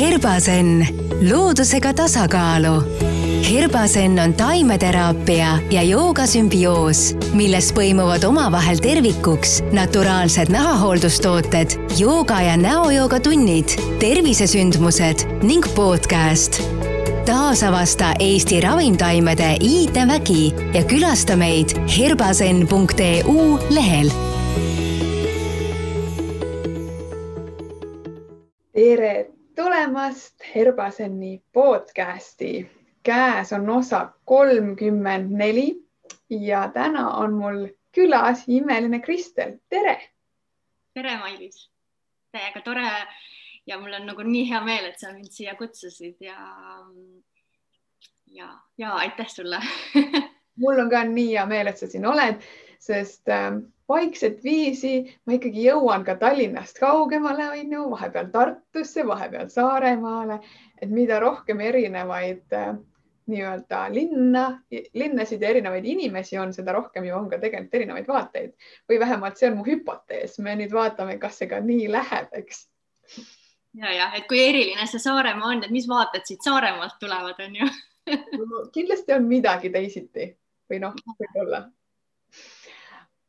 Herbasen, loodusega tasakaalu. Herbasen on taimeteraapia ja joogasümbioos, milles põimuvad omavahel tervikuks naturaalsed nahahooldustooted, jooga ja näojooga tunnid, tervisesündmused ning podcast. taasavasta Eesti ravimtaimede iidevägi ja külasta meid herbasen.eu lehel tulemast Herbaseni podcasti. käes on osa kolmkümmend neli ja täna on mul külas imeline Kristel, tere. tere, Mailis. täiega tore ja mul on nagu nii hea meel, et sa mind siia kutsusid ja ja, ja aitäh sulle mul on ka nii hea meel, et sa siin oled, sest äh, vaikset viisi ma ikkagi jõuan ka Tallinnast kaugemale, on ju, vahepeal Tartusse, vahepeal Saaremaale, et mida rohkem erinevaid äh, nii-öelda linna, linnasid ja erinevaid inimesi on, seda rohkem ju on ka tegelikult erinevaid vaateid. Või vähemalt see on mu hüpotees. me nüüd vaatame, kas see ka nii läheb, eks. ja, ja et kui eriline see Saaremaa on, et mis vaated siit Saaremaalt tulevad, on ju? Kindlasti on midagi teisiti. Või noh, võib-olla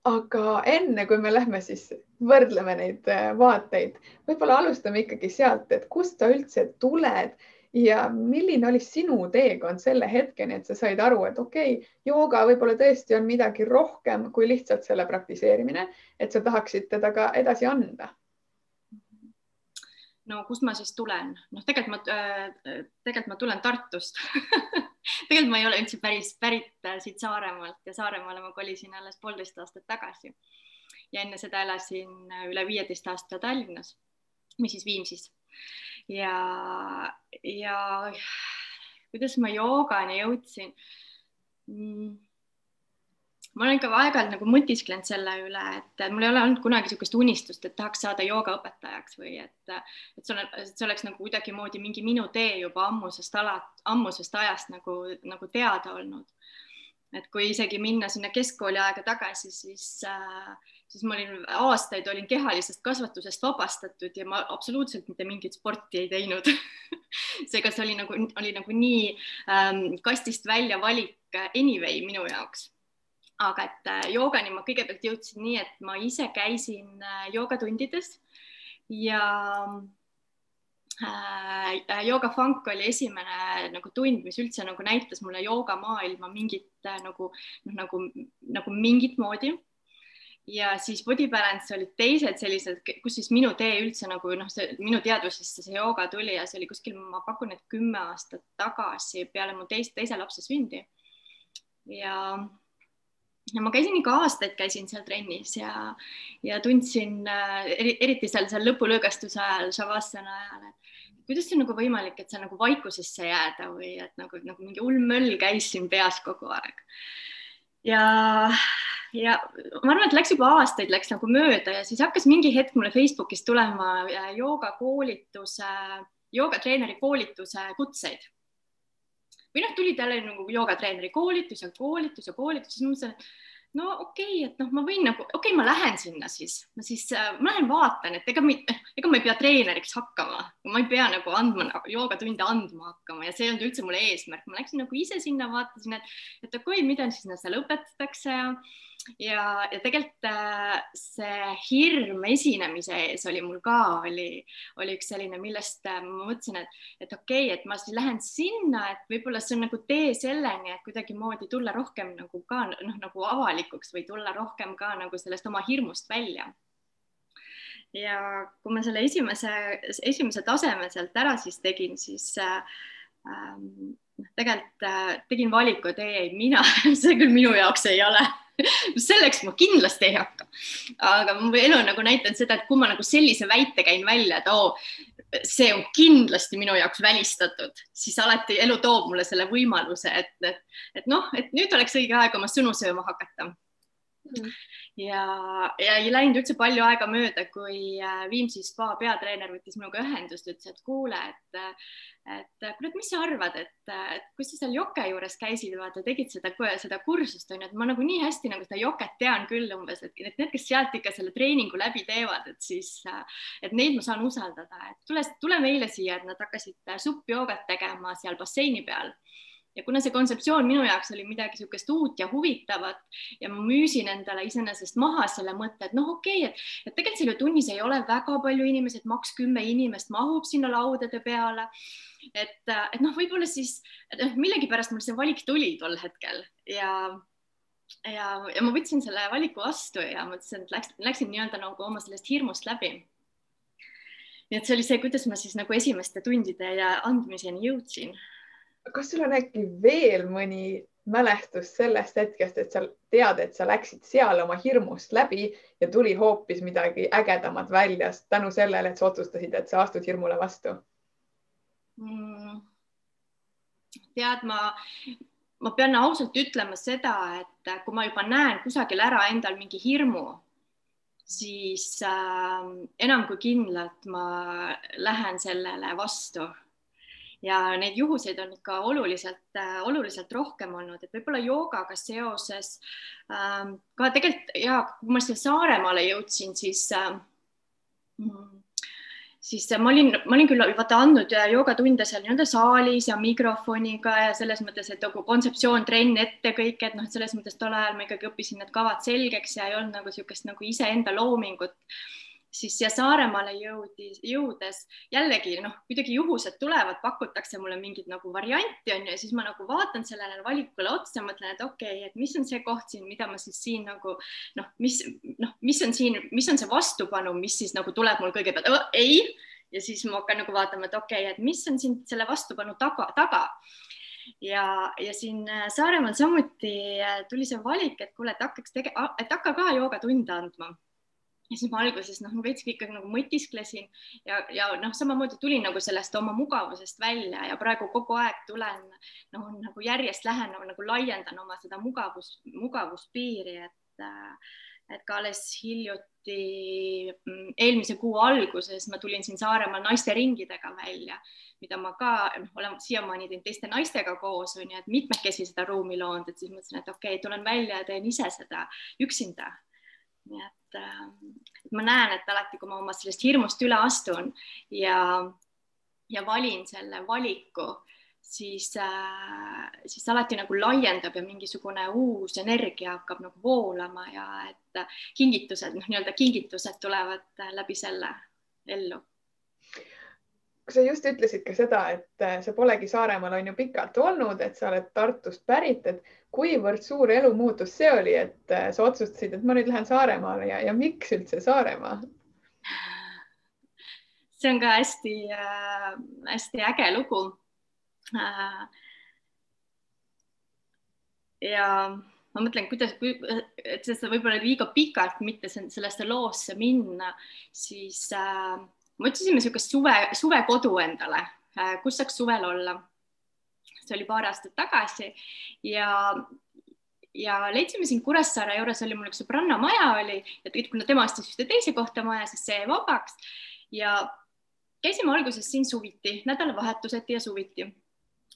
aga enne kui me lähme siis võrdleme neid äh, vaateid, võib-olla alustame ikkagi sealt, et kust sa üldse tuled ja milline oli sinu teekond selle hetkeni, et sa said aru, et okei okay,, jooga võib-olla tõesti on midagi rohkem kui lihtsalt selle praktiseerimine, et sa tahaksid teda ka edasi anda no kust ma siis tulen, noh, tegelikult ma äh,, tegelikult ma tulen Tartust. Tegelikult ma ei ole üldse päris pärit äh, siit Saaremaalt ja Saaremaale ma kolisin alles poolteist aastat tagasi. ja enne seda elasin äh, üle viieteist aasta Tallinnas või siis Viimsis. Ja, ja kuidas ma joogani jõudsin? Mm ma olen ikka aeg-ajalt nagu mõtisklenud selle üle, et mul ei ole olnud kunagi niisugust unistust, et tahaks saada joogaõpetajaks või et, et see on, see oleks nagu kuidagimoodi mingi minu tee juba ammusest ala, ammusest ajast nagu, nagu teada olnud. et kui isegi minna sinna keskkooli aega tagasi, siis äh, siis ma olin aastaid olin kehalisest kasvatusest vabastatud ja ma absoluutselt mitte mingit sporti ei teinud seega see oli nagu, oli nagu nii ähm, kastist välja valik anyway minu jaoks aga et äh, joogani ma kõigepealt jõudsin nii, et ma ise käisin äh, joogatundides ja äh, jooga funk oli esimene nagu tund, mis üldse nagu näitas mulle joogamaailma mingit äh, nagu noh, nagu nagu mingit moodi. ja siis body balance olid teised sellised, kus siis minu tee üldse nagu noh, see minu teadvusesse see jooga tuli ja see oli kuskil, ma pakun, et kümme aastat tagasi peale mu teist, teise lapse sündi. ja ja ma käisin ikka aastaid, käisin seal trennis ja, ja tundsin äh, eriti seal, seal lõpulõõgastuse ajal, Shavasana ajal, et kuidas see on nagu võimalik, et sa nagu vaikusesse jääda või et nagu, nagu mingi hull möll käis siin peas kogu aeg. ja, ja ma arvan, et läks juba aastaid, läks nagu mööda ja siis hakkas mingi hetk mulle Facebookis tulema äh, joogakoolituse, joogatreeneri koolituse kutseid või noh, tulid jälle nagu joogatreeneri koolitus ja koolitus ja koolitus, siis ma mõtlesin, et no okei okay,, et noh, ma võin nagu, okei okay,, ma lähen sinna siis, ma siis äh,, ma lähen vaatan, et ega, ega ma ei pea treeneriks hakkama, ma ei pea nagu andma nagu joogatunde andma hakkama ja see ei olnud üldse mul eesmärk, ma läksin nagu ise sinna, vaatasin, et, et okei okay,, mida siis seal õpetatakse. ja ja, ja tegelikult äh, see hirm esinemise ees oli mul ka, oli, oli üks selline, millest äh, ma mõtlesin, et, et okei okay,, et ma siis lähen sinna, et võib-olla see on nagu tee selleni, et kuidagimoodi tulla rohkem nagu ka noh, nagu avalikuks või tulla rohkem ka nagu sellest oma hirmust välja. Ja kui ma selle esimese, esimese taseme sealt ära siis tegin, siis äh, ähm, tegelikult äh, tegin valiku, et ei, ei mina, see küll minu jaoks ei ole selleks ma kindlasti ei hakka. aga mu elu nagu näidanud seda, et kui ma nagu sellise väite käin välja, et oo, see on kindlasti minu jaoks välistatud, siis alati elu toob mulle selle võimaluse, et, et, et noh, et nüüd oleks õige aeg oma sõnu sööma hakata. Mm. ja, ja ei läinud üldse palju aega mööda, kui äh, Viimsi spa peatreener võttis minuga ühendust, ütles, et kuule, et et kuule, et mis sa arvad, et, et kui sa seal joke juures käisid, vaata, tegid seda, seda kursust onju, et ma nagu nii hästi nagu seda joket tean küll umbes, et need, kes sealt ikka selle treeningu läbi teevad, et siis, et neid ma saan usaldada, et tule, tule meile siia, et nad hakkasid suppjoogat tegema seal basseini peal ja kuna see kontseptsioon minu jaoks oli midagi niisugust uut ja huvitavat ja ma müüsin endale iseenesest maha selle mõtte, et noh, okei okay,, et, et tegelikult selle tunnis ei ole väga palju inimesi, et maks kümme inimest mahub sinna laudade peale. et, et noh, võib-olla siis millegipärast mul see valik tuli tol hetkel ja ja, ja ma võtsin selle valiku vastu ja mõtlesin, et läks, läksin nii-öelda nagu oma sellest hirmust läbi. nii et see oli see, kuidas ma siis nagu esimeste tundide ja andmiseni jõudsin kas sul on äkki veel mõni mälestus sellest hetkest, et sa tead, et sa läksid seal oma hirmust läbi ja tuli hoopis midagi ägedamat välja tänu sellele, et sa otsustasid, et sa astud hirmule vastu mm.? tead, ma, ma pean ausalt ütlema seda, et kui ma juba näen kusagil ära endal mingi hirmu, siis äh, enam kui kindlalt ma lähen sellele vastu ja neid juhuseid on ikka oluliselt, äh, oluliselt rohkem olnud, et võib-olla joogaga seoses ähm, ka tegelikult ja kui ma siia Saaremaale jõudsin, siis äh, siis ma olin, ma olin küll vaata andnud joogatunde seal nii-öelda saalis ja mikrofoniga ja selles mõttes, et nagu kontseptsioon, trenn ette kõik, et noh, et selles mõttes tol ajal ma ikkagi õppisin need kavad selgeks ja ei olnud nagu niisugust nagu iseenda loomingut siis siia Saaremaale jõudis, jõudes jällegi noh, kuidagi juhused tulevad, pakutakse mulle mingit nagu varianti on ju, ja siis ma nagu vaatan sellele valikule otsa, mõtlen, et okei okay,, et mis on see koht siin, mida ma siis siin nagu noh, mis noh, mis on siin, mis on see vastupanu, mis siis nagu tuleb mul kõigepealt ei! Ja siis ma hakkan nagu vaatama, et okei okay,, et mis on siin selle vastupanu taga, taga. Ja, ja siin Saaremaal samuti tuli see valik, et kuule, et hakkaks tege-, et hakka ka joogatunde andma ja siis ma alguses noh, veitski ikkagi nagu mõtisklesin ja, ja noh, samamoodi tulin nagu sellest oma mugavusest välja ja praegu kogu aeg tulen noh, nagu järjest lähen nagu, laiendan oma seda mugavus, mugavuspiiri, et et ka alles hiljuti, mm, eelmise kuu alguses ma tulin siin Saaremaal naisteringidega välja, mida ma ka noh, olen siiamaani teinud teiste naistega koos on ju, et mitmekesi seda ruumi loonud, et siis mõtlesin, et okei okay,, tulen välja ja teen ise seda üksinda nii et, ähm, et ma näen, et alati, kui ma oma sellest hirmust üle astun ja, ja valin selle valiku, siis äh,, siis alati nagu laiendab ja mingisugune uus energia hakkab nagu voolama ja et kingitused, noh, nii-öelda kingitused tulevad läbi selle ellu sa just ütlesid ka seda, et äh, sa polegi Saaremaal on ju pikalt olnud, et sa oled Tartust pärit, et kuivõrd suur elumuutus see oli, et äh, sa otsustasid, et ma nüüd lähen Saaremaale ja, ja miks üldse Saaremaa? see on ka hästi-hästi äh, äge lugu ja ma mõtlen, kuidas, et seda võib-olla liiga pikalt mitte sellesse loosse minna, siis äh, me otsisime niisugust suve, suvekodu endale, äh, kus saaks suvel olla. see oli paar aastat tagasi ja, ja leidsime siin Kuressaare juures oli mul üks sõbranna maja oli, et kuna tema ostis ühte teise kohta maja, siis see jäi vabaks ja käisime alguses siin suviti, nädalavahetuseti ja suviti.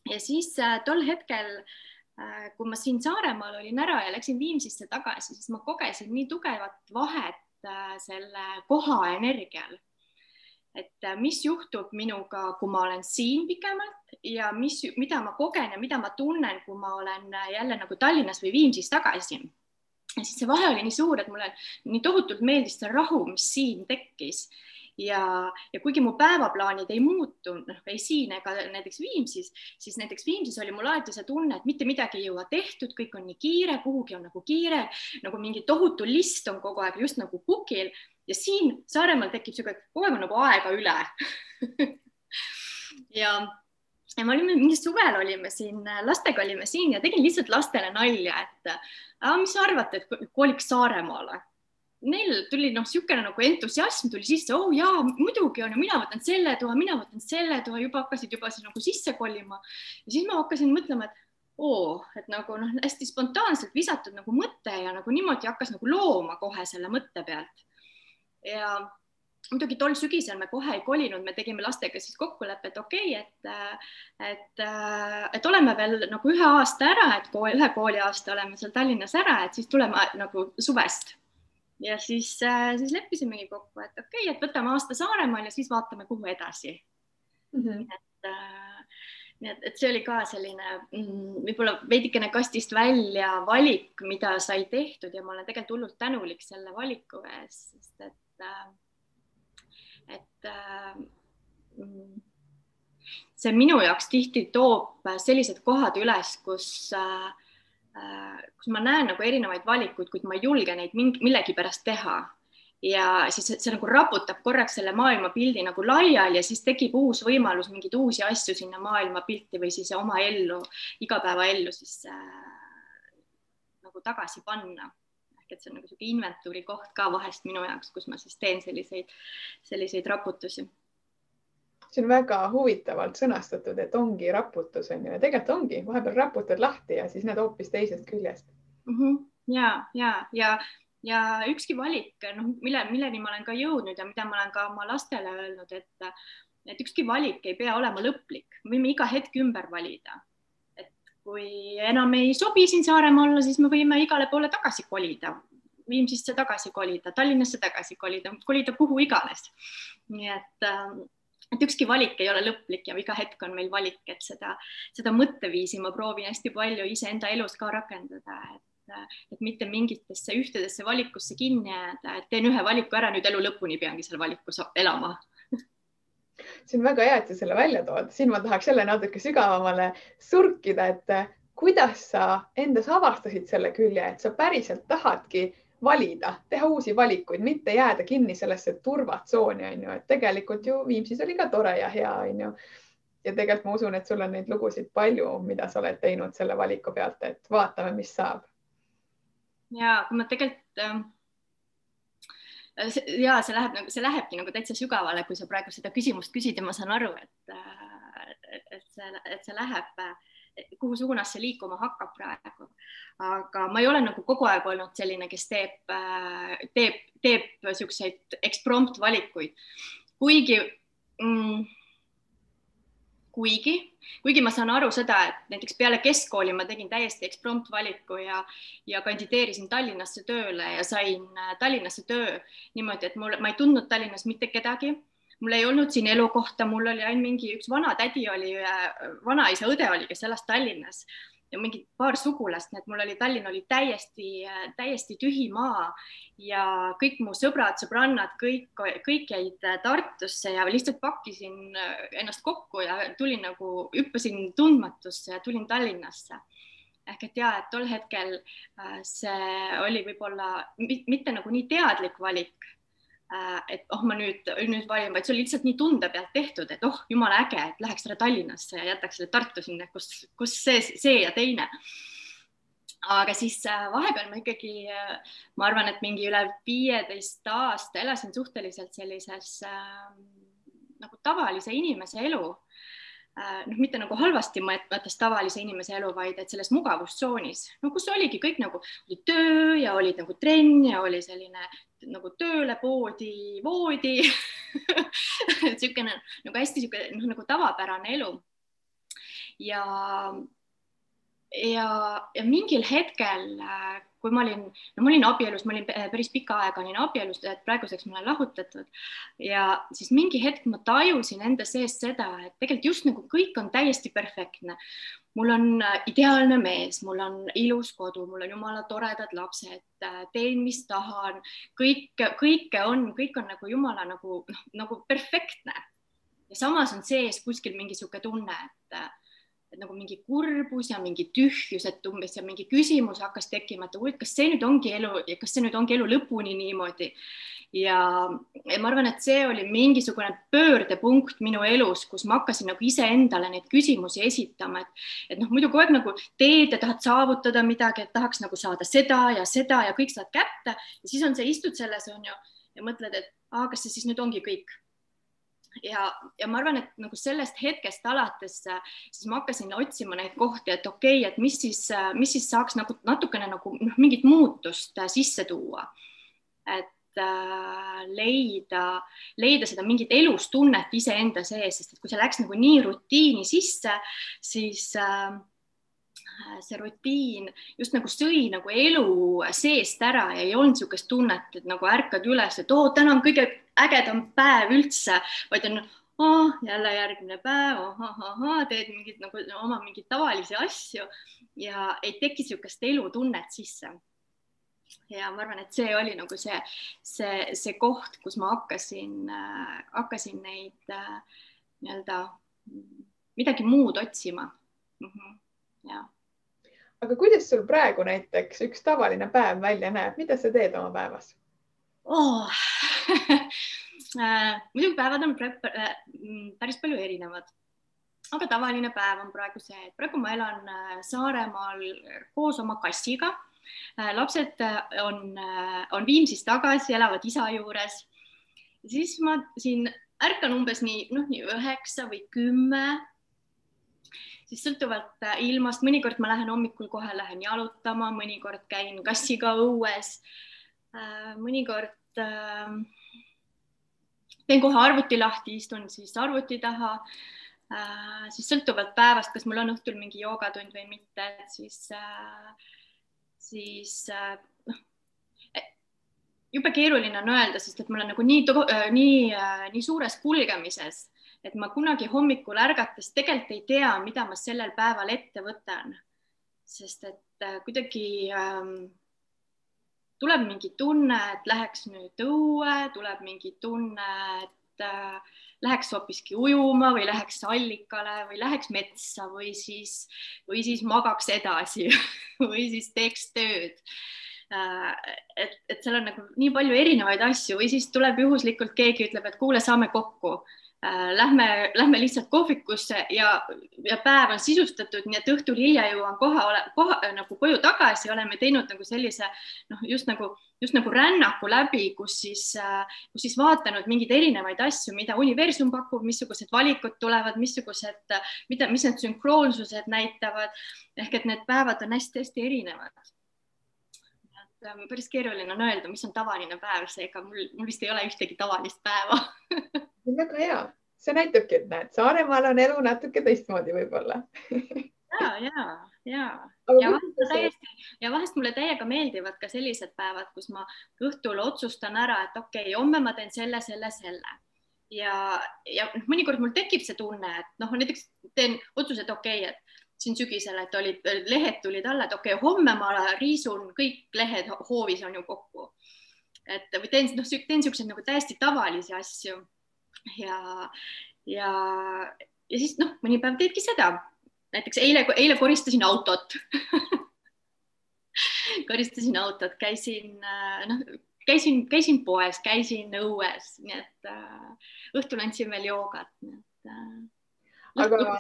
ja siis äh, tol hetkel äh, kui ma siin Saaremaal olin ära ja läksin Viimsisse tagasi, siis ma kogesin nii tugevat vahet selle koha energial et äh, mis juhtub minuga, kui ma olen siin pikemalt ja mis, mida ma kogen ja mida ma tunnen, kui ma olen äh, jälle nagu Tallinnas või Viimsis tagasi. ja siis see vahe oli nii suur, et mulle nii tohutult meeldis see rahu, mis siin tekkis ja, ja kuigi mu päevaplaanid ei muutu, noh ei siin ega näiteks Viimsis, siis näiteks Viimsis oli mul alati see tunne, et mitte midagi ei jõua tehtud, kõik on nii kiire, kuhugi on nagu kiire, nagu mingi tohutu list on kogu aeg just nagu kukil ja siin Saaremaal tekib niisugune, kogu aeg on nagu aega üle ja, ja me olime, mingi suvel olime siin, lastega olime siin ja tegin lihtsalt lastele nalja, et mis arvate, et koliks Saaremaale? Neil tuli noh, niisugune nagu entusiasm tuli sisse, oh jaa, muidugi on ju, mina võtan selle toa, mina võtan selle toa, juba hakkasid juba siis nagu sisse kolima ja siis ma hakkasin mõtlema, et oo, et nagu noh, hästi spontaanselt visatud nagu mõte ja nagu niimoodi hakkas nagu looma kohe selle mõtte pealt. Ja muidugi tol sügisel me kohe ei kolinud, me tegime lastega siis kokkuleppe, et okei okay,, et, et, et oleme veel nagu ühe aasta ära, et kool, ühe kooliaasta oleme seal Tallinnas ära, et siis tuleme nagu suvest. ja siis, siis leppisimegi kokku, et okei okay,, et võtame aasta Saaremaal ja siis vaatame, kuhu edasi mm. -hmm. et nii et, et see oli ka selline mm, võib-olla veidikene kastist välja valik, mida sai tehtud ja ma olen tegelikult hullult tänulik selle valiku eest, sest et, äh, et äh, mm, see minu jaoks tihti toob sellised kohad üles, kus äh, kus ma näen nagu erinevaid valikuid, kuid ma ei julge neid mingi, millegipärast teha ja siis see, see nagu raputab korraks selle maailmapildi nagu laiali ja siis tekib uus võimalus mingeid uusi asju sinna maailmapilti või siis oma ellu, igapäevaellu siis äh, nagu tagasi panna. Ehk et see on nagu niisugune inventuuri koht ka vahest minu jaoks, kus ma siis teen selliseid, selliseid raputusi see on väga huvitavalt sõnastatud, et ongi raputus on ju ja tegelikult ongi, vahepeal raputad lahti ja siis näed hoopis teisest küljest mm. -hmm. ja, ja, ja ja ükski valik, noh, mille, milleni ma olen ka jõudnud ja mida ma olen ka oma lastele öelnud, et, et ükski valik ei pea olema lõplik, võime iga hetk ümber valida. Kui enam ei sobi siin Saaremaa olla, siis me võime igale poole tagasi kolida, Viimsisse tagasi kolida, Tallinnasse tagasi kolida, kolida kuhu iganes. nii et et ükski valik ei ole lõplik ja iga hetk on meil valik, et seda, seda mõtteviisi ma proovin hästi palju iseenda elus ka rakendada, et et mitte mingitesse ühtedesse valikusse kinni jääda, et teen ühe valiku ära, nüüd elu lõpuni peangi seal valikus elama see on väga hea, et sa selle välja tood, siin ma tahaks jälle natuke sügavamale surkida, et kuidas sa endas avastasid selle külje, et sa päriselt tahadki valida, teha uusi valikuid, mitte jääda kinni sellesse turvatsooni, on ju, et tegelikult ju Viimsis oli ka tore ja hea, on ju. ja tegelikult ma usun, et sul on neid lugusid palju, mida sa oled teinud selle valiku pealt, et vaatame, mis saab. Ja kui ma tegelikult äh, ja see läheb nagu, see lähebki nagu täitsa sügavale, kui sa praegu seda küsimust küsid ja ma saan aru, et, äh, et see, et see läheb, kuhu suunas see liikuma hakkab praegu. aga ma ei ole nagu kogu aeg olnud selline, kes teeb, äh, teeb, teeb niisuguseid eksprompt valikuid, kuigi mm, kuigi, kuigi ma saan aru seda, et näiteks peale keskkooli ma tegin täiesti eksprompt valiku ja, ja kandideerisin Tallinnasse tööle ja sain äh, Tallinnasse töö niimoodi, et mul, ma ei tundnud Tallinnas mitte kedagi. Mul ei olnud siin elukohta, mul oli ainult mingi üks vanatädi oli, äh, vanaisa õde oli, kes elas Tallinnas ja mingi paar sugulast, nii et mul oli, Tallinn oli täiesti, täiesti tühi maa ja kõik mu sõbrad, sõbrannad, kõik, kõik jäid Tartusse ja lihtsalt pakkisin ennast kokku ja tulin nagu, hüppasin tundmatusse ja tulin Tallinnasse. Ehk et ja, et tol hetkel äh, see oli võib-olla mitte nagu nii teadlik valik et oh, ma nüüd, nüüd valin, vaid see oli lihtsalt nii tunde pealt tehtud, et oh, jumala äge, et läheks selle Tallinnasse ja jätaks selle Tartu sinna, kus, kus see, see ja teine. aga siis äh, vahepeal ma ikkagi, äh, ma arvan, et mingi üle viieteist aasta elasin suhteliselt sellises äh, nagu tavalise inimese elu noh, mitte nagu halvasti mõttes tavalise inimese elu, vaid et selles mugavustsoonis, no kus oligi kõik nagu oli töö ja olid nagu trenn ja oli selline nagu tööle, poodi, voodi niisugune nagu hästi niisugune noh, nagu tavapärane elu. ja, ja, ja mingil hetkel, kui ma olin, no ma olin abielus, ma olin päris pikka aega olin abielus, et praeguseks ma olen lahutatud. Ja siis mingi hetk ma tajusin enda sees seda, et tegelikult just nagu kõik on täiesti perfektne. Mul on äh, ideaalne mees, mul on ilus kodu, mul on jumala toredad lapsed, äh, teen, mis tahan, kõik, kõike on, kõik on nagu jumala nagu noh, nagu perfektne. ja samas on sees kuskil mingi niisugune tunne, et et nagu mingi kurbus ja mingi tühjus, et umbes ja mingi küsimus hakkas tekkima, et kas see nüüd ongi elu, kas see nüüd ongi elu lõpuni niimoodi? Ja ma arvan, et see oli mingisugune pöördepunkt minu elus, kus ma hakkasin nagu iseendale neid küsimusi esitama, et, et noh, muidu kogu aeg nagu teed ja tahad saavutada midagi, et tahaks nagu saada seda ja seda ja kõik saad kätte. Ja siis on see, istud selles on ju ja mõtled, et aa, kas see siis nüüd ongi kõik ja, ja ma arvan, et nagu sellest hetkest alates siis ma hakkasin otsima neid kohti, et okei okay,, et mis siis, mis siis saaks nagu natukene nagu noh, mingit muutust sisse tuua. et äh, leida, leida seda mingit elustunnet iseenda sees, sest et kui see läks nagu nii rutiini sisse, siis äh, see rutiin just nagu sõi nagu elu seest ära ja ei olnud niisugust tunnet, et nagu ärkad üles, et oo, täna on kõige ägedam päev üldse, vaid on oh, jälle järgmine päev oh,, ahah, teed mingit nagu oma mingeid tavalisi asju ja ei teki niisugust elutunnet sisse. ja ma arvan, et see oli nagu see, see, see koht, kus ma hakkasin äh,, hakkasin neid äh, nii-öelda midagi muud otsima mm. -hmm. ja aga kuidas sul praegu näiteks üks tavaline päev välja näeb, mida sa teed oma päevas oh. Äh, muidugi päevad on äh, päris palju erinevad, aga tavaline päev on praegu see, et praegu ma elan äh, Saaremaal koos oma kassiga. lapsed on, on Viimsis tagasi, elavad isa juures. siis ma siin ärkan umbes nii, noh, nii üheksa või kümme siis sõltuvalt ilmast, mõnikord ma lähen hommikul kohe lähen jalutama, mõnikord käin kassiga õues. Mõnikord teen kohe arvuti lahti, istun siis arvuti taha äh,. siis sõltuvalt päevast, kas mul on õhtul mingi joogatund või mitte, siis äh,, siis äh, noh äh,, jube keeruline on öelda, sest et ma olen nagu nii, äh, nii, äh, nii suures kulgemises, et ma kunagi hommikul ärgates tegelikult ei tea, mida ma sellel päeval ette võtan. sest et äh, kuidagi ähm, tuleb mingi tunne, et läheks nüüd õue, tuleb mingi tunne, et äh, läheks hoopiski ujuma või läheks allikale või läheks metsa või siis, või siis magaks edasi või siis teeks tööd äh,. et, et seal on nagu nii palju erinevaid asju või siis tuleb juhuslikult keegi ütleb, et kuule, saame kokku lähme, lähme lihtsalt kohvikusse ja, ja päev on sisustatud, nii et õhtul hilja jõuan koha, koha nagu koju tagasi, oleme teinud nagu sellise noh, just nagu, just nagu rännaku läbi, kus siis, äh, kus siis vaatanud mingeid erinevaid asju, mida universum pakub, missugused valikud tulevad, missugused, mida, mis need sünkroonsused näitavad. ehk et need päevad on hästi-hästi erinevad ähm, päris keeruline on öelda, mis on tavaline päev, seega mul, mul vist ei ole ühtegi tavalist päeva. Väga hea, see näitabki, et näed, Saaremaal on elu natuke teistmoodi võib-olla. Ja, ja, ja, ja vahest täiesti ja vahest mulle täiega meeldivad ka sellised päevad, kus ma õhtul otsustan ära, et okei okay,, homme ma teen selle, selle, selle. Ja, ja noh, mõnikord mul tekib see tunne, et noh, näiteks teen otsuse, et okei okay,, et siin sügisel, et olid lehed tulid alla, et okei okay,, homme ma riisun kõik lehed hoovis on ju kokku. et või teen, noh, teen niisuguseid nagu täiesti tavalisi asju ja, ja, ja siis noh, mõni päev teedki seda, näiteks eile, eile koristasin autot koristasin autot, käisin noh, käisin, käisin poes, käisin õues, nii et äh, õhtul andsin veel joogat, nii et äh,. aga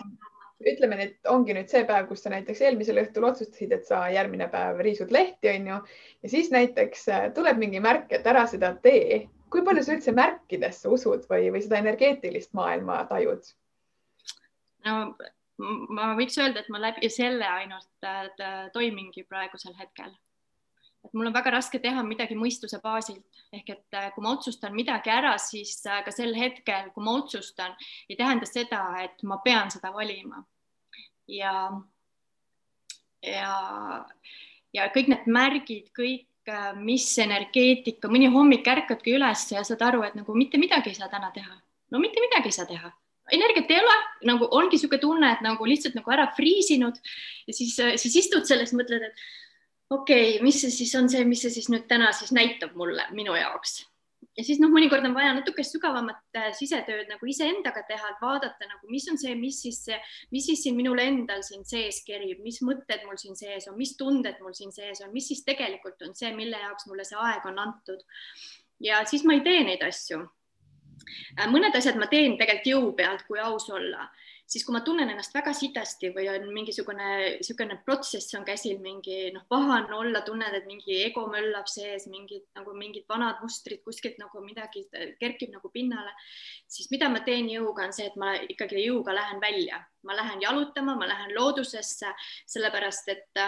ütleme, et ongi nüüd see päev, kus sa näiteks eelmisel õhtul otsustasid, et sa järgmine päev riisud lehti, onju, ja siis näiteks äh, tuleb mingi märk, et ära seda tee kui palju sa üldse märkidesse usud või, või seda energeetilist maailma tajud? no ma võiks öelda, et ma läbi selle ainult äh, toimingi praegusel hetkel. Et mul on väga raske teha midagi mõistuse baasilt ehk et äh, kui ma otsustan midagi ära, siis äh, ka sel hetkel, kui ma otsustan, ei tähenda seda, et ma pean seda valima. ja, ja, ja kõik need märgid, kõik Äh, mis energeetika, mõni hommik ärkadki üles ja saad aru, et nagu mitte midagi ei saa täna teha. no mitte midagi ei saa teha, energiat ei ole, nagu ongi niisugune tunne, et nagu lihtsalt nagu ära friisinud ja siis, siis istud selles, mõtled, et okei okay,, mis see siis on see, mis see siis nüüd täna siis näitab mulle, minu jaoks ja siis noh, mõnikord on vaja natuke sügavamat äh, sisetööd nagu iseendaga teha, et vaadata nagu, mis on see, mis siis, mis siis siin minul endal siin sees kerib, mis mõtted mul siin sees on, mis tunded mul siin sees on, mis siis tegelikult on see, mille jaoks mulle see aeg on antud. ja siis ma ei tee neid asju. mõned asjad ma teen tegelikult jõu pealt, kui aus olla siis kui ma tunnen ennast väga sitasti või on mingisugune niisugune protsess on käsil, mingi noh, pahane olla, tunned, et mingi ego möllab sees, mingid nagu mingid vanad mustrid kuskilt nagu midagi kerkib nagu pinnale, siis mida ma teen jõuga, on see, et ma ikkagi jõuga lähen välja, ma lähen jalutama, ma lähen loodusesse, sellepärast et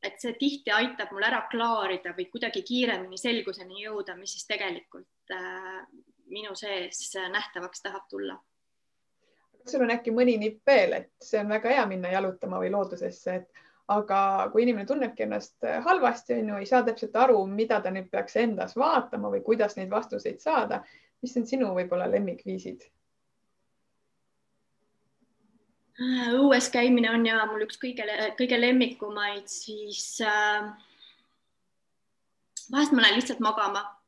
et see tihti aitab mul ära klaarida või kuidagi kiiremini selguseni jõuda, mis siis tegelikult äh, minu sees nähtavaks tahab tulla sul on äkki mõni nipp veel, et see on väga hea minna jalutama või loodusesse, et aga kui inimene tunnebki ennast halvasti, on ju, ei saa täpselt aru, mida ta nüüd peaks endas vaatama või kuidas neid vastuseid saada, mis on sinu võib-olla lemmikviisid? õues käimine on ja mul üks kõige, kõige lemmikumaid, siis äh, vahest ma lähen lihtsalt magama Äh,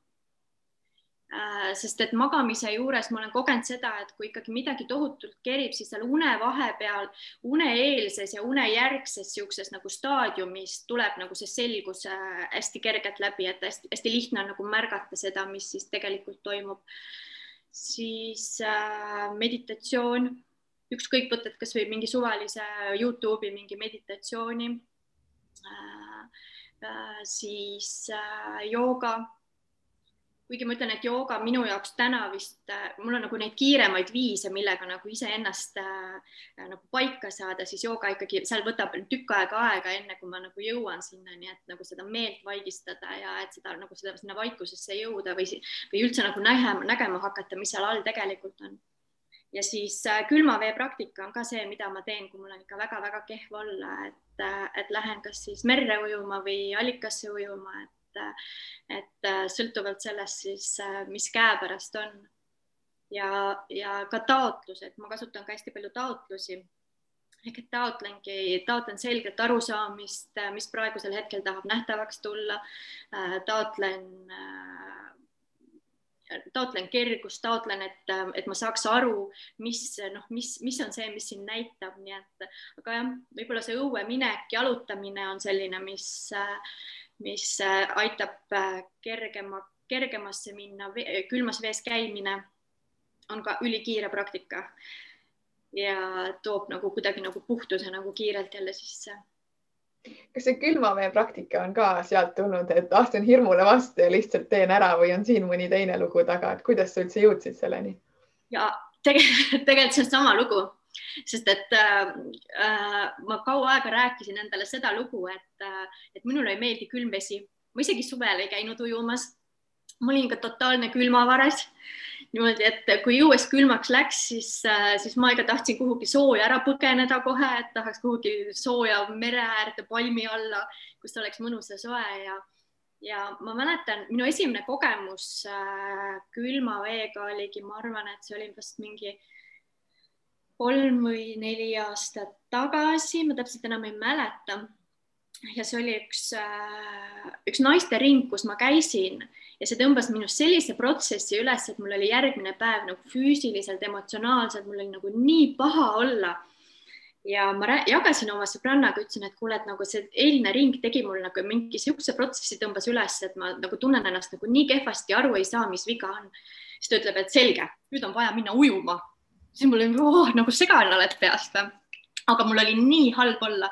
sest et magamise juures ma olen kogenud seda, et kui ikkagi midagi tohutult kerib, siis seal une vahepeal, uneeelses ja unejärgses niisuguses nagu staadiumis tuleb nagu see selgus äh, hästi kergelt läbi, et hästi-hästi lihtne on nagu märgata seda, mis siis tegelikult toimub. siis äh, meditatsioon, ükskõik võtad kasvõi mingi suvalise Youtube'i mingi meditatsiooni äh,. Äh, siis äh, jooga kuigi ma ütlen, et jooga minu jaoks täna vist, äh, mul on nagu neid kiiremaid viise, millega nagu iseennast äh, nagu paika saada, siis jooga ikkagi seal võtab tükk aega aega, enne kui ma nagu jõuan sinnani, et nagu seda meelt vaigistada ja et seda nagu seda sinna vaikusesse jõuda või, või üldse nagu nägema, nägema hakata, mis seal all tegelikult on. ja siis äh, külma vee praktika on ka see, mida ma teen, kui mul on ikka väga-väga kehv olla, et, äh, et lähen kas siis merre ujuma või allikasse ujuma, et et, et äh, sõltuvalt sellest siis, äh, mis käepärast on. ja, ja ka taotlused, ma kasutan ka hästi palju taotlusi ehk et taotlengi, taotlen selget arusaamist, äh, mis praegusel hetkel tahab nähtavaks tulla. taotlen, taotlen kergust, taotlen, et, et ma saaks aru, mis noh, mis, mis on see, mis siin näitab, nii et aga jah, võib-olla see õue minek, jalutamine on selline, mis äh, mis äh, aitab äh, kergema, kergemasse minna, külmas vees käimine on ka ülikiire praktika ja toob nagu kuidagi nagu puhtuse nagu kiirelt jälle sisse. kas see külmavee praktika on ka sealt tulnud, et astun hirmule vastu ja lihtsalt teen ära või on siin mõni teine lugu taga, et kuidas sa üldse jõudsid selleni? ja tegelikult, tegelikult see on sama lugu sest et äh, äh, ma kaua aega rääkisin endale seda lugu, et äh,, et minule ei meeldi külm vesi, ma isegi suvel ei käinud ujumas. ma olin ka totaalne külmavares niimoodi, et kui õues külmaks läks, siis äh,, siis ma ikka tahtsin kuhugi sooja ära põgeneda kohe, et tahaks kuhugi sooja mere äärde palmi alla, kus oleks mõnus ja soe ja ja ma mäletan, minu esimene kogemus külma veega oligi, ma arvan, et see oli vast mingi kolm või neli aastat tagasi, ma täpselt enam ei mäleta. ja see oli üks, äh, üks naistering, kus ma käisin ja see tõmbas minust sellise protsessi üles, et mul oli järgmine päev nagu füüsiliselt, emotsionaalselt, mul oli nagu nii paha olla ja ma jagasin oma sõbrannaga, ütlesin, et kuule, et nagu see eilne ring tegi mul nagu mingi niisuguse protsessi tõmbas üles, et ma nagu tunnen ennast nagu nii kehvasti, aru ei saa, mis viga on. siis ta ütleb, et selge, nüüd on vaja minna ujuma siis mul oli oh, nagu segane oled peast. Või aga mul oli nii halb olla,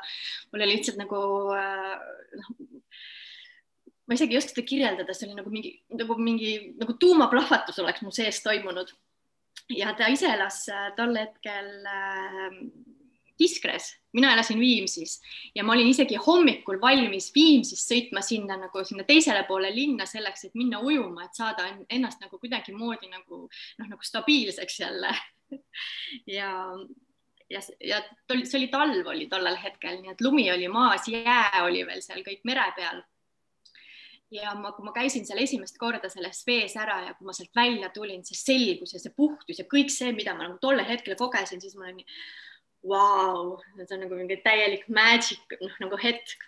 mul oli lihtsalt nagu noh äh,, ma isegi ei oska seda kirjeldada, see oli nagu mingi nagu mingi nagu tuumaplahvatus oleks mu sees toimunud. ja ta ise elas äh, tol hetkel äh, Kiskres, mina elasin Viimsis ja ma olin isegi hommikul valmis Viimsist sõitma sinna nagu sinna teisele poole linna selleks, et minna ujuma, et saada ennast nagu kuidagimoodi nagu noh, nagu stabiilseks jälle ja, ja, ja tol, see oli talv oli tollel hetkel, nii et lumi oli maas, jää oli veel seal kõik mere peal. ja ma, kui ma käisin seal esimest korda selles vees ära ja kui ma sealt välja tulin, see selgus ja see puhtus ja kõik see, mida ma nagu tollel hetkel kogesin, siis ma olin nii, vau, see on nagu mingi täielik magic noh, nagu hetk